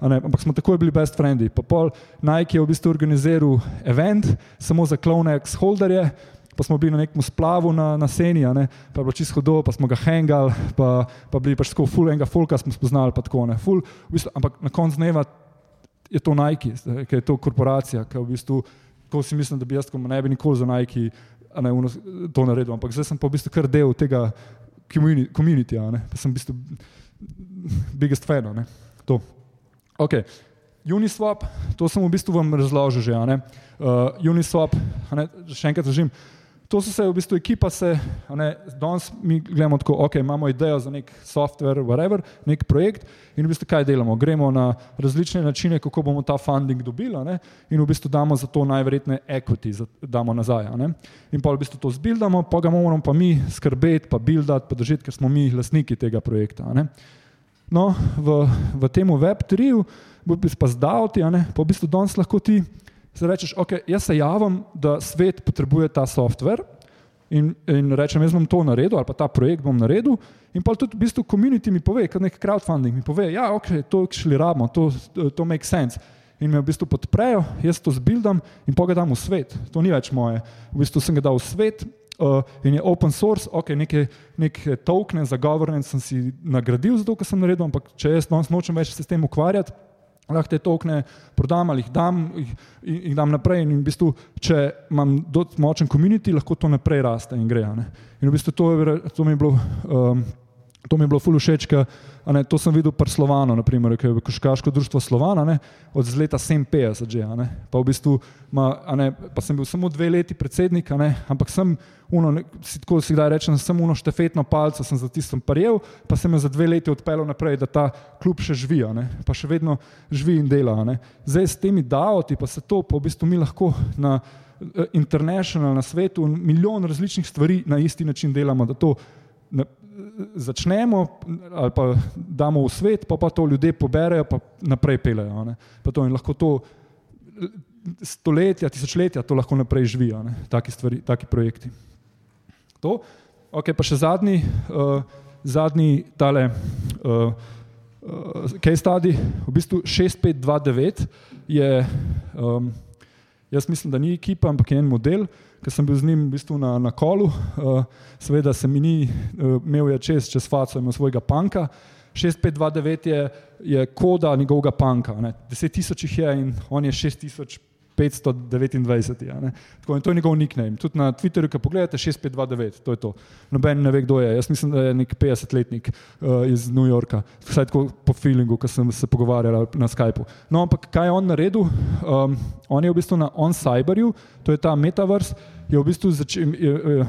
ampak smo takoj bili best frendi. Pa pol Nike je v bistvu organiziral event samo za Clonex holderje, pa smo bili na nekem splavu na, na Seni, pa je bilo čisto hudo, pa smo ga hengali, pa, pa bili pač tako full enega fulka smo spoznali, pa tako ne. Full, v bistvu, ampak na koncu dneva je to Nike, ker je to korporacija, ker v bistvu, ko si mislim, da bi jaz ne bi nikoli za Nike ne, uno, to naredil, ampak zdaj sem pa v bistvu kar del tega community, pa sem v bistvu biggest fan. To. Okay. Uniswap, to sem v bistvu vam razložil že. Uh, Uniswap, ne, še enkrat držim, To so se v bistvu ekipa, se, ne, danes mi gledamo tako, ok, imamo idejo za nek software, whatever, nek projekt in v bistvu kaj delamo? Gremo na različne načine, kako bomo ta funding dobili ne, in v bistvu damo za to najverjetne equity, damo nazaj. Ne. In pa v bistvu to zbildamo, pa ga moramo pa mi skrbeti, pa buildati, pa držati, ker smo mi lastniki tega projekta. Ne. No, v, v tem Web3-u bo pa zdal ti, pa v bistvu danes lahko ti se rečeš, ok, jaz se javim, da svet potrebuje ta softver in, in rečem, jaz bom to naredil ali pa ta projekt bom naredil. In pa tudi v bistvu komunity mi pove, kot nek crowdfunding mi pove, ja, ok, to šli rabimo, to, to make sense. In me v bistvu podprejo, jaz to zbildam in pa ga dam v svet. To ni več moje. V bistvu sem ga dal v svet uh, in je open source, ok, neke, neke tokene za governance sem si nagradil za to, kar sem naredil, ampak če jaz danes nočem več se s tem ukvarjati, lahko te tokne prodam ali jih dam, jih, jih dam naprej. In v bistvu, če imam močen komunit, lahko to naprej raste in gre. Ne? In v bistvu to, je, to mi je bilo. Um, To mi je bilo ful všeč, ne, to sem videl pri Slovanu, naprimer, ki je Koškaško društvo Slovana, ne, od leta 57 že, ne, pa v bistvu, ma, ne, pa sem bil samo dve leti predsednik, ne, ampak sem, uno, ne, si tako si kdaj rečem, sem uno štefetno palco sem za tistem parjel, pa sem me za dve leti odpeljal naprej, da ta klub še živi, ne, pa še vedno živi in dela. Ne. Zdaj s temi davoti, pa se to, pa v bistvu mi lahko na eh, international, na svetu, milijon različnih stvari na isti način delamo, da to začnemo ali pa damo v svet, pa pa to ljudje poberejo, pa naprej pelejo. To lahko to stoletja, tisočletja to lahko naprej živijo, taki, stvari, taki projekti. To. Ok, pa še zadnji, uh, zadnji tale uh, uh, case study, v bistvu 6529 je, um, jaz mislim, da ni ekipa, ampak je en model, ker sem bil z njim v bistvu na, na kolu, uh, seveda se mi ni uh, imel je čez, čez faco imel svojega panka. 6529 je, je koda njegovega panka, 10 tisoč jih je in on je 6000. 529. Ja, Tako, to je njegov nickname. Tudi na Twitterju, ki pogledate, 6529, to je to. Noben ne ve, kdo je. Jaz mislim, da je nek 50-letnik uh, iz New Yorka, vsaj tako po feelingu, ko sem se pogovarjal na Skypu. No, ampak kaj je on naredil? Um, on je v bistvu na OnCyberju, to je ta metaverse. Je v bistvu začel, je, je,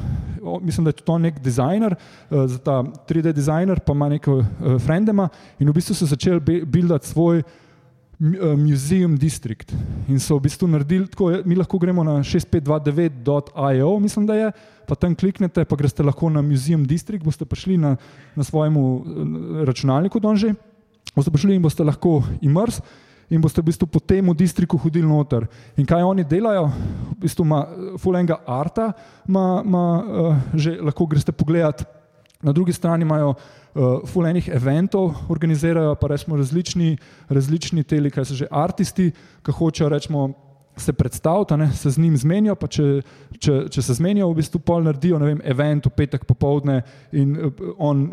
mislim, da je to nek dizajner, uh, ta 3D dizajner, pa ima neko uh, frendema in v bistvu so začeli buildati svoj. Eh, museum District. In so v bistvu naredili tako, mi lahko gremo na 6529.io, mislim, da je, pa tam kliknete, pa greste lahko na Museum District, boste prišli na, na svojemu eh, računalniku donže, boste prišli in boste lahko imers in boste v bistvu po tem distriktu hodili noter. In kaj oni delajo? V bistvu ima eh, fulenga arta, ma, ma, uh, že lahko greste pogledat. Na drugi strani imajo uh, uh, fulejnih eventov organizirajo, pa rečemo različni, različni teli, kaj so že aristi, ki hočejo rečemo, se predstaviti, ne, se z njim zmenijo, če, če, če se zmenijo, v bistvu pol naredijo vem, event v petek popovdne in uh, on,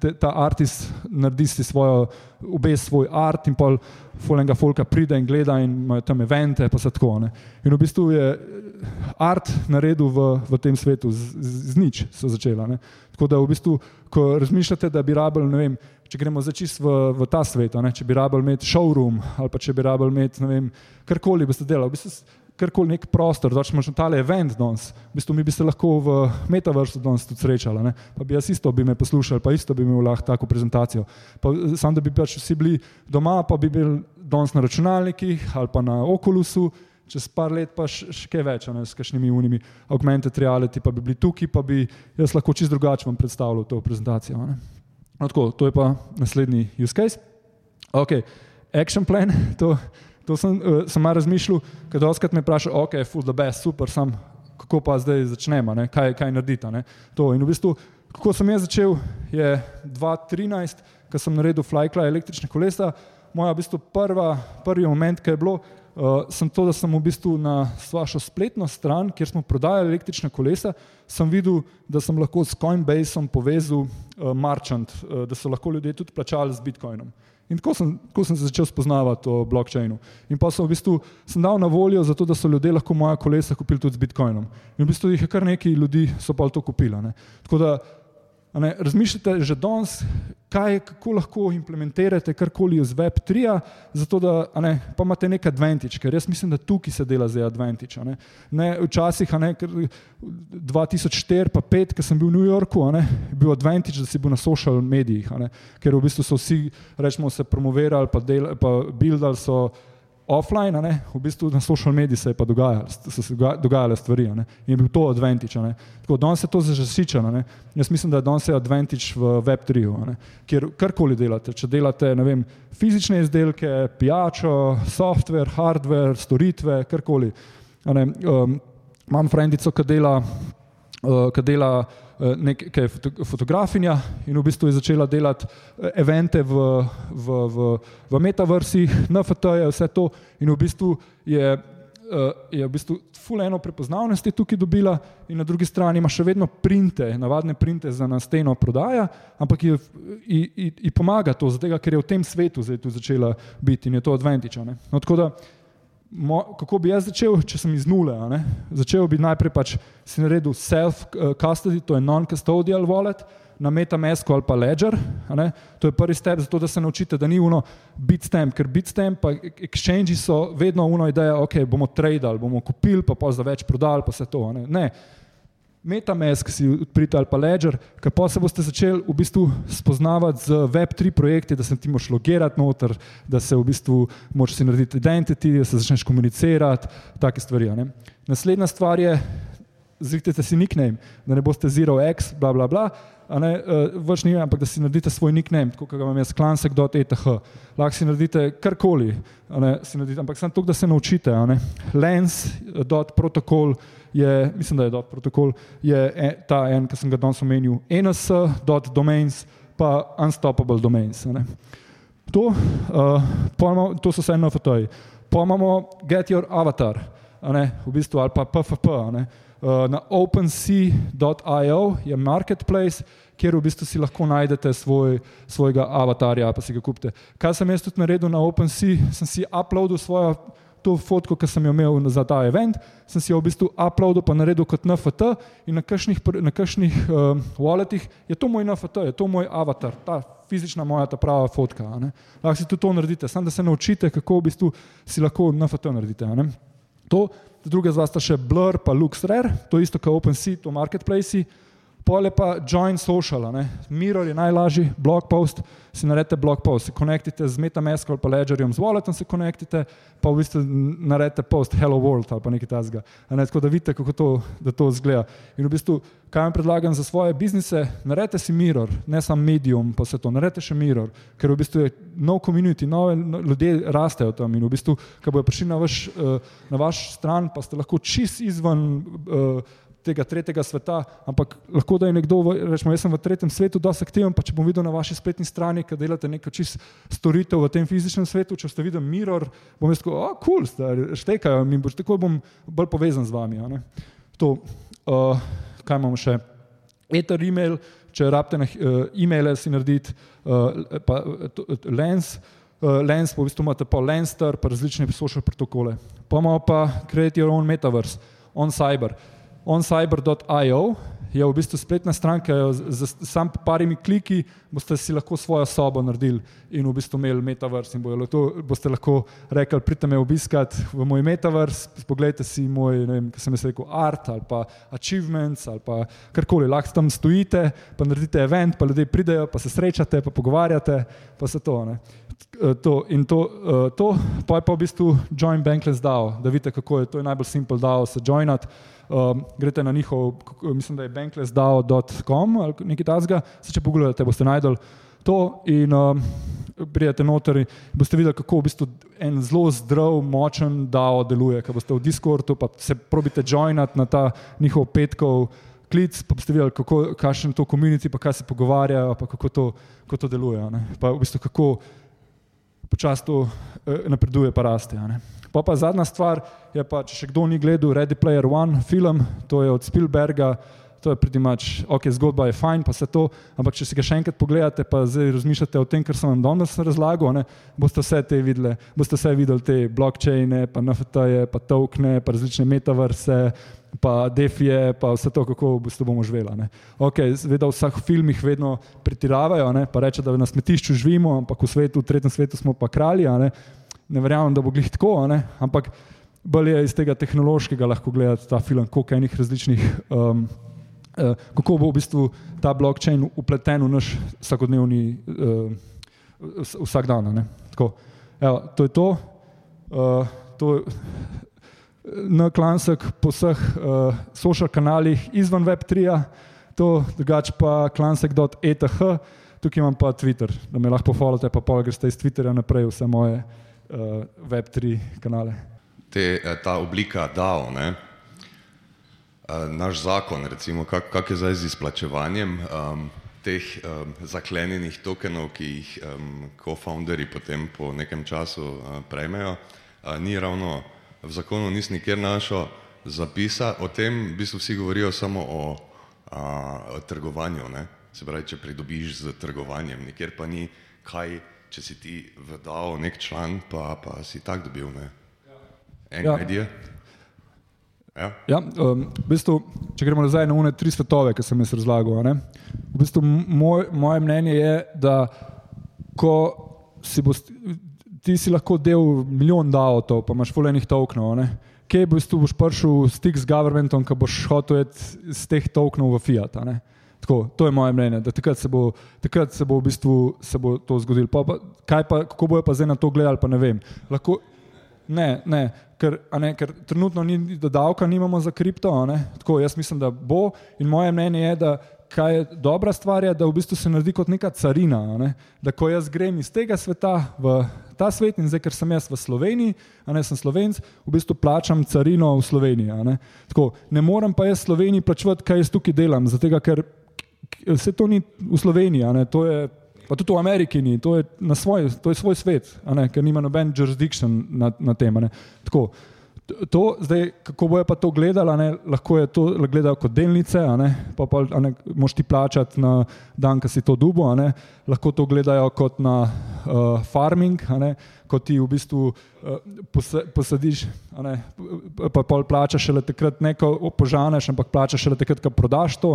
te, ta artist naredi si svojo, obe svoj art in pol fulejnega folka pride in gleda in imajo tam evente, pa se tako. Ne. In v bistvu je art naredil v, v tem svetu, z, z, z nič so začela. Ne. Tako da v bistvu, ko razmišljate, da bi rabili, ne vem, če gremo začis v, v ta svet, ne, če bi rabili imeti showroom ali pa če bi rabili imeti, ne vem, karkoli bi ste delali, v bistvu karkoli nek prostor, da če imaš tale event danes, v bistvu mi bi se lahko v metaversu danes tudi srečali, ne, pa bi jaz isto bi me poslušali, pa isto bi imel lahko tako prezentacijo. Pa sam, da bi pač vsi bili doma, pa bi bil danes na računalnikih ali pa na okolusu, čez par let pa še kaj več, ne, s kakšnimi unimi augmented reality, pa bi bili tukaj, pa bi jaz lahko čist drugače vam predstavljal to prezentacijo. No, tako, to je pa naslednji use case. Ok, action plan, *laughs* to, to sem, uh, sem malo razmišljal, ker doskrat me vpraša, ok, full the best, super, sam, kako pa zdaj začnemo, ne, kaj, kaj narediti. Ne, to in v bistvu, kako sem jaz začel, je 2013, ko sem naredil flykla električne kolesa, moja v bistvu prva, prvi moment, ki je bilo, uh, sem to, da sem v bistvu na vašo spletno stran, kjer smo prodajali električne kolesa, sem videl, da sem lahko s Coinbaseom povezal uh, Marchant, uh, da so lahko ljudje tudi plačali z Bitcoinom. In tako sem, tako sem se začel spoznavati o blockchainu. In pa sem v bistvu sem dal na voljo, zato, da so ljudje lahko moja kolesa kupili tudi z Bitcoinom. In v bistvu jih je kar nekaj ljudi, so pa to kupili. Tako da ne, razmišljate že danes, kaj, kako lahko implementirate karkoli iz Web3, zato da ne, pa imate nek advantage, ker jaz mislim, da tukaj se dela za advantage. Ne. Ne, včasih, ne, 2004 pa 2005, ko sem bil v New Yorku, ne, je bil advantage, da si bil na social medijih, ne, ker v bistvu so vsi, rečemo, se promovirali, pa, del, pa buildali so offline, ne, v bistvu na social medijih se je pa dogajalo, se dogajale stvari ne, in je bil to advantage. Ne. Tako danes se to zaščiča. Jaz mislim, da je danes advantage v Web3, kjer karkoli delate. Če delate vem, fizične izdelke, pijačo, software, hardware, storitve, karkoli. Um, imam frendico, ki dela, uh, ki dela Eh, nekaj fotografinja in v bistvu je začela delati eh, evente v, v, v, v metaversih, *laughs* NFT-je, vse to in v bistvu je, eh, je v bistvu fuleno prepoznavnosti tukaj dobila in na drugi strani ima še vedno printe, navadne printe za na steno prodaja, ampak ji, ji, ji, ji pomaga to, zato ker je v tem svetu zdaj tu začela biti in je to adventiča. No, tako da mo, kako bi jaz začel, če sem iz nule. Začel bi najprej pač si naredil self-custody, to je non-custodial wallet, na MetaMask ali pa Ledger. To je prvi step, zato da se naučite, da ni uno bitstamp, ker bitstamp pa exchange so vedno uno ideja, ok, bomo tradali, bomo kupili, pa pa za več prodali, pa vse to. Ne. ne. MetaMask si odprite ali pa Ledger, ker pa se boste začeli v bistvu spoznavati z Web3 projekti, da se ti moš logirati noter, da se v bistvu moš si narediti identity, da se začneš komunicirati, take stvari. Ne? Naslednja stvar je, zrihtite si nickname, da ne boste zero x, bla bla bla, ne, uh, več ni, ampak da si naredite svoj nickname, kot ga imam jaz, klansek.eth, lahko si naredite karkoli, ne, si naredite, ampak samo to, da se naučite. Lens.protokol je, mislim, da je dot protokol, je e, ta en, ki sem ga danes omenil, ns.domains pa unstoppable domains. To, uh, imamo, to so vse NFT-ji. Pa imamo get your avatar, v bistvu, ali pa PFP. Uh, na OpenSea.io je marketplace, kjer v bistvu si lahko najdete svoj, svojega avatarja, pa si ga kupite. Kaj sem jaz tudi naredil na OpenSea, sem si uploadil svojo to fotko, ki sem jo imel za ta event, sem si jo v bistvu uploadil, pa naredil kot NFT in na kakšnih, na kakšnih uh, walletih je to moj NFT, je to moj avatar, ta fizična moja, ta prava fotka. Lahko si tudi to naredite, samo da se naučite, kako v bistvu si lahko NFT naredite. To, druge zvasta še Blur, pa LuxRare, to isto kot OpenSea, to marketplace. Pole pa join social, ne? Mirror je najlažji, blog post, si naredite blog post, se konektite z MetaMask ali pa Ledgerjem, z Walletom se konektite, pa v bistvu naredite post Hello World ali pa nekaj tasga. Ne? Tako da vidite, kako to, da to zgleda. In v bistvu, kaj vam predlagam za svoje biznise, naredite si Mirror, ne samo Medium, pa se to, naredite še Mirror, ker v bistvu je nov community, nove no, ljudje rastejo tam in v bistvu, ko bojo prišli na vaš, uh, na vaš stran, pa ste lahko čist izven uh, tega tretjega sveta, ampak lahko da je nekdo, rečemo, jaz sem v tretjem svetu, da se aktiviram, pa če bom videl na vaši spletni strani, da delate neko čist storitev v tem fizičnem svetu, če ste videli mirror, bom jaz rekel, oh, kul, cool, štekajo mi, boš tako bom bolj povezan z vami. To, uh, kaj imamo še? Ether email, če rabite na uh, e-maile si narediti, uh, pa to, lens. Uh, lens, v bistvu imate pa Lenster, pa različne social protokole. Pa imamo pa Create Your Own Metaverse, On Cyber oncyber.io je v bistvu spletna stran, ki jo z sam parimi kliki boste si lahko svojo sobo naredili in v bistvu imeli metaverse in bojo, boste lahko rekli, pridite me obiskat v moj metaverse, pogledajte si moj, ne vem, kaj sem jaz rekel, art ali pa achievements ali pa karkoli, lahko tam stojite, pa naredite event, pa ljudje pridejo, pa se srečate, pa pogovarjate, pa se to. Ne. To, in to, to, pa je pa v bistvu Join Bankless DAO, da vidite, kako je to najbolj simpel DAO se joinati um, greste na njihov, mislim, da je bankless.com ali nekaj tasga, se če pogledate, boste najdel to in um, prijete noter in boste videli, kako v bistvu en zelo zdrav, močen DAO deluje, ker boste v Discordu, pa se probite joinati na ta njihov petkov klic, pa boste videli, kako, kakšen je to komunity, pa kaj se pogovarjajo, pa kako to, kako to deluje, pa v bistvu kako počasi to eh, napreduje, pa raste. Pa pa zadnja stvar je pa, če še kdo ni gledal Ready Player One film, to je od Spielberga, to je pritimač, ok, zgodba je fajn, pa se to, ampak če si ga še enkrat pogledate, pa zdaj razmišljate o tem, kar sem vam danes razlagal, ne, boste vse te videli, boste vse videli te blockchaine, pa NFT-je, pa tokene, pa različne metaverse, pa defije, pa vse to, kako v bistvu bomo živeli. ne. Ok, seveda v vseh filmih vedno pretiravajo, ne, pa reče, da na smetišču živimo, ampak v svetu, v tretjem svetu smo pa kralji. Ne, ne verjamem, da bo glih tako, ampak bolj je iz tega tehnološkega lahko gledati ta film, koliko enih različnih. Um, eh, Kako bo v bistvu ta blockchain upleten v naš vsakodnevni uh, vsak dan. Tako, evo, to je to. Uh, to je, na klansek po vseh uh, social kanalih izven Web3, to drugače pa klansek.eth, tukaj imam pa Twitter, da me lahko followate, pa pa greste iz Twitterja naprej vse moje uh, Web3 kanale. Te, eh, ta oblika DAO, ne? Eh, naš zakon, recimo, kak, kak je zdaj z izplačevanjem um, teh um, zaklenjenih tokenov, ki jih um, co-founderji potem po nekem času uh, prejmejo, uh, ni ravno v zakonu, nisem nikjer našel zapisa o tem, v bistvu vsi govorijo samo o, a, o trgovanju, ne? se pravi, če pridobiš z trgovanjem, nikjer pa ni kaj, če si ti v DAO nek član, pa, pa si tak dobil, ne? En Ja. ja. idea? Ja. Ja, um, v bistvu, če gremo nazaj na une tri svetove, ki sem jih razlagal. a ne. V bistvu moj, moje mnenje je, da ko si boš, ti si lahko del milijon davotov, pa imaš fulejnih tokenov. a ne. Kje v bistvu boš prišel v stik z governmentom, ki boš hotel iz teh tokenov v fiat. ne. Tako, to je moje mnenje, da takrat se bo, takrat se bo, v bistvu, se bo to zgodilo. Pa, pa, kaj pa, kako bojo pa zdaj na to gledali, pa ne vem. Lahko, Ne, ne, ker, ne, ker trenutno ni da davka, nimamo za kripto. Tako, jaz mislim, da bo. In moje mnenje je, da kaj je dobra stvar, je, da v bistvu se naredi kot neka carina. Ne. Da ko jaz grem iz tega sveta v ta svet in zdaj, ker sem jaz v Sloveniji, a ne sem slovenc, v bistvu plačam carino v Sloveniji. Ne. Tako, ne morem pa jaz Sloveniji plačevati, kaj jaz tukaj delam, zato ker vse to ni v Sloveniji, ne, to je, pa tudi v Ameriki ni, to je, svoj, to je svoj svet, ne, ker nima noben jurisdiction na, na tem. Tako, to, zdaj, kako bojo pa to gledali, lahko je to gledajo kot delnice, pa, pa moš ti plačati na dan, ko si to dubo, lahko to gledajo kot na uh, farming, ko ti v bistvu uh, posa, posadiš, pa pol plačaš šele takrat, ne ko požaneš, ampak plačaš šele takrat, ko prodaš to,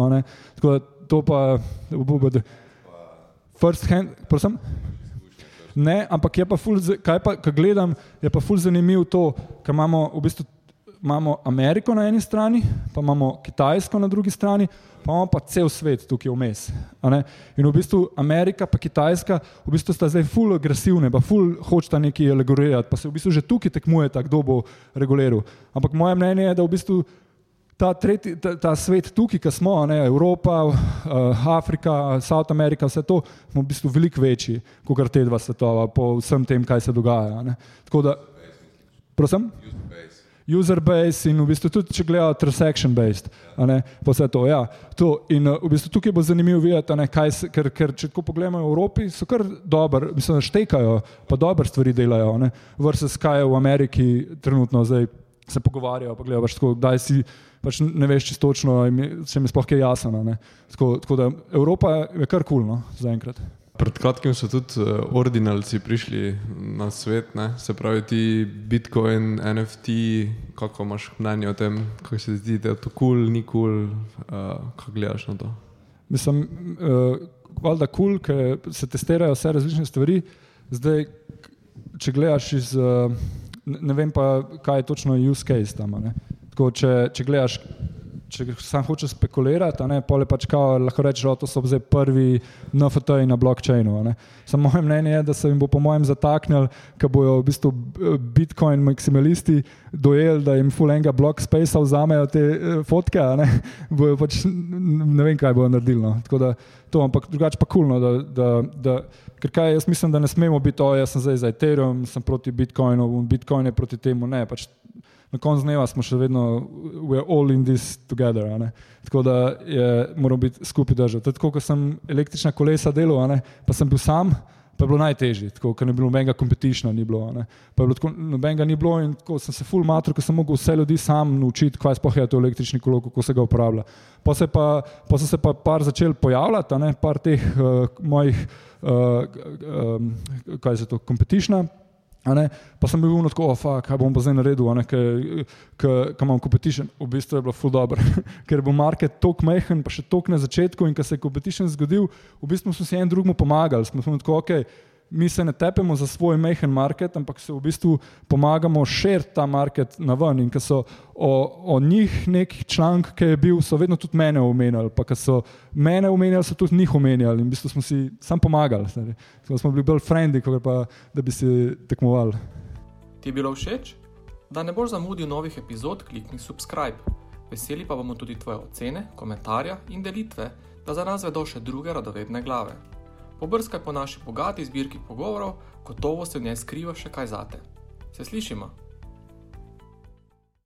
tako da to pa, first hand, prosim. Ne, ampak je pa ful, kaj pa, ko gledam, je pa ful zanimivo to, ker imamo v bistvu imamo Ameriko na eni strani, pa imamo Kitajsko na drugi strani, pa imamo pa cel svet tukaj vmes. In v bistvu Amerika pa Kitajska v bistvu sta zdaj ful agresivne, pa ful hočeta nekaj regulirati, pa se v bistvu že tukaj tekmujeta, kdo bo reguliral. Ampak moje mnenje je, da v bistvu ta, tretji, ta, ta svet tukaj, ki smo, ne, Evropa, uh, Afrika, South America, vse to, smo v bistvu veliko večji kot te dva svetova, po vsem tem, kaj se dogaja. ne. Tako da, prosim? User base in v bistvu tudi, če gledajo transaction based, ne, pa vse to. Ja, to. In uh, v bistvu tukaj bo zanimivo videti, ne, kaj se, ker, ker če tako pogledamo v Evropi, so kar dobro, mislim, štekajo, pa dobre stvari delajo, ne, versus kaj je v Ameriki trenutno zdaj se pogovarjajo, pa gledajo, pač tako, kdaj si, pač ne veš čisto točno, če mi sploh kaj jasno. ne. Tako, tako da Evropa je kar kul, cool, no, zaenkrat. Pred kratkim so tudi uh, ordinalci prišli na svet, ne? se pravi ti Bitcoin, NFT, kako imaš mnenje o tem, kako se zdi, da je to kul, cool, ni kul, cool, uh, kako gledaš na to. Mislim, uh, valjda kul, cool, ker se testirajo vse različne stvari. Zdaj, če gledaš iz, uh, ne vem pa, kaj je točno use case tam. Tako, če, če gledaš, če sam hočeš spekulirati, ne, pol je pač kao, lahko rečeš, da so zdaj prvi NFT-ji na blockchainu. Samo moje mnenje je, da se jim bo po mojem zataknil, ker bojo v bistvu eh, Bitcoin maksimalisti dojeli, da jim full enga block space vzamejo te eh, fotke, ne, *laughs* bojo pač ne vem, kaj bojo naredili. No. Tako da to, ampak drugače pa kulno, da, da, da, ker kaj jaz mislim, da ne smemo biti, o, jaz sem zdaj za Ethereum, sem proti Bitcoinu, Bitcoin je proti temu, ne, pač na koncu dneva smo še vedno, we are all in this together. Tako da je, moramo biti skupaj držati. Tako kot sem električna kolesa delal, pa sem bil sam, pa je bilo najtežje, tako, ker ni bilo nobenega competitiona, ni bilo. ne. Pa je bilo tako, nobenega ni bilo in tako sem se full matro, ker sem mogel vse ljudi sam naučiti, kaj sploh je to električni kolo, kako se ga uporablja. Pa, se pa, pa so se pa par začeli pojavljati, ne, par teh uh, mojih, uh, um, kaj se to, competitiona. Pa sem bil vno tako, oh, kaj bom pa zdaj naredil, ker imam competition. V bistvu je bilo ful dobro, *laughs* ker bo market tako majhen, pa še tako na začetku in ko se je competition zgodil, v bistvu smo si en drugemu pomagali. Smo smo tako, okay, mi se ne tepemo za svoj majhen market, ampak se v bistvu pomagamo širiti ta market na ven. In ko so o, o njih neki članek, ki je bil, so vedno tudi mene omenjali. Pa ko so mene omenjali, so tudi njih omenjali. In v bistvu smo si sam pomagali. Smo, smo bili bolj frendi, kot pa da bi se tekmovali. Ti je bilo všeč? Da ne boš zamudil novih epizod, klikni subscribe. Veseli pa bomo tudi tvoje ocene, komentarje in delitve, da za nas vedo še druge radovedne glave. Pobrskaj po naši bogati zbirki pogovorov, gotovo se v njej skriva še kaj zate. Se slišimo?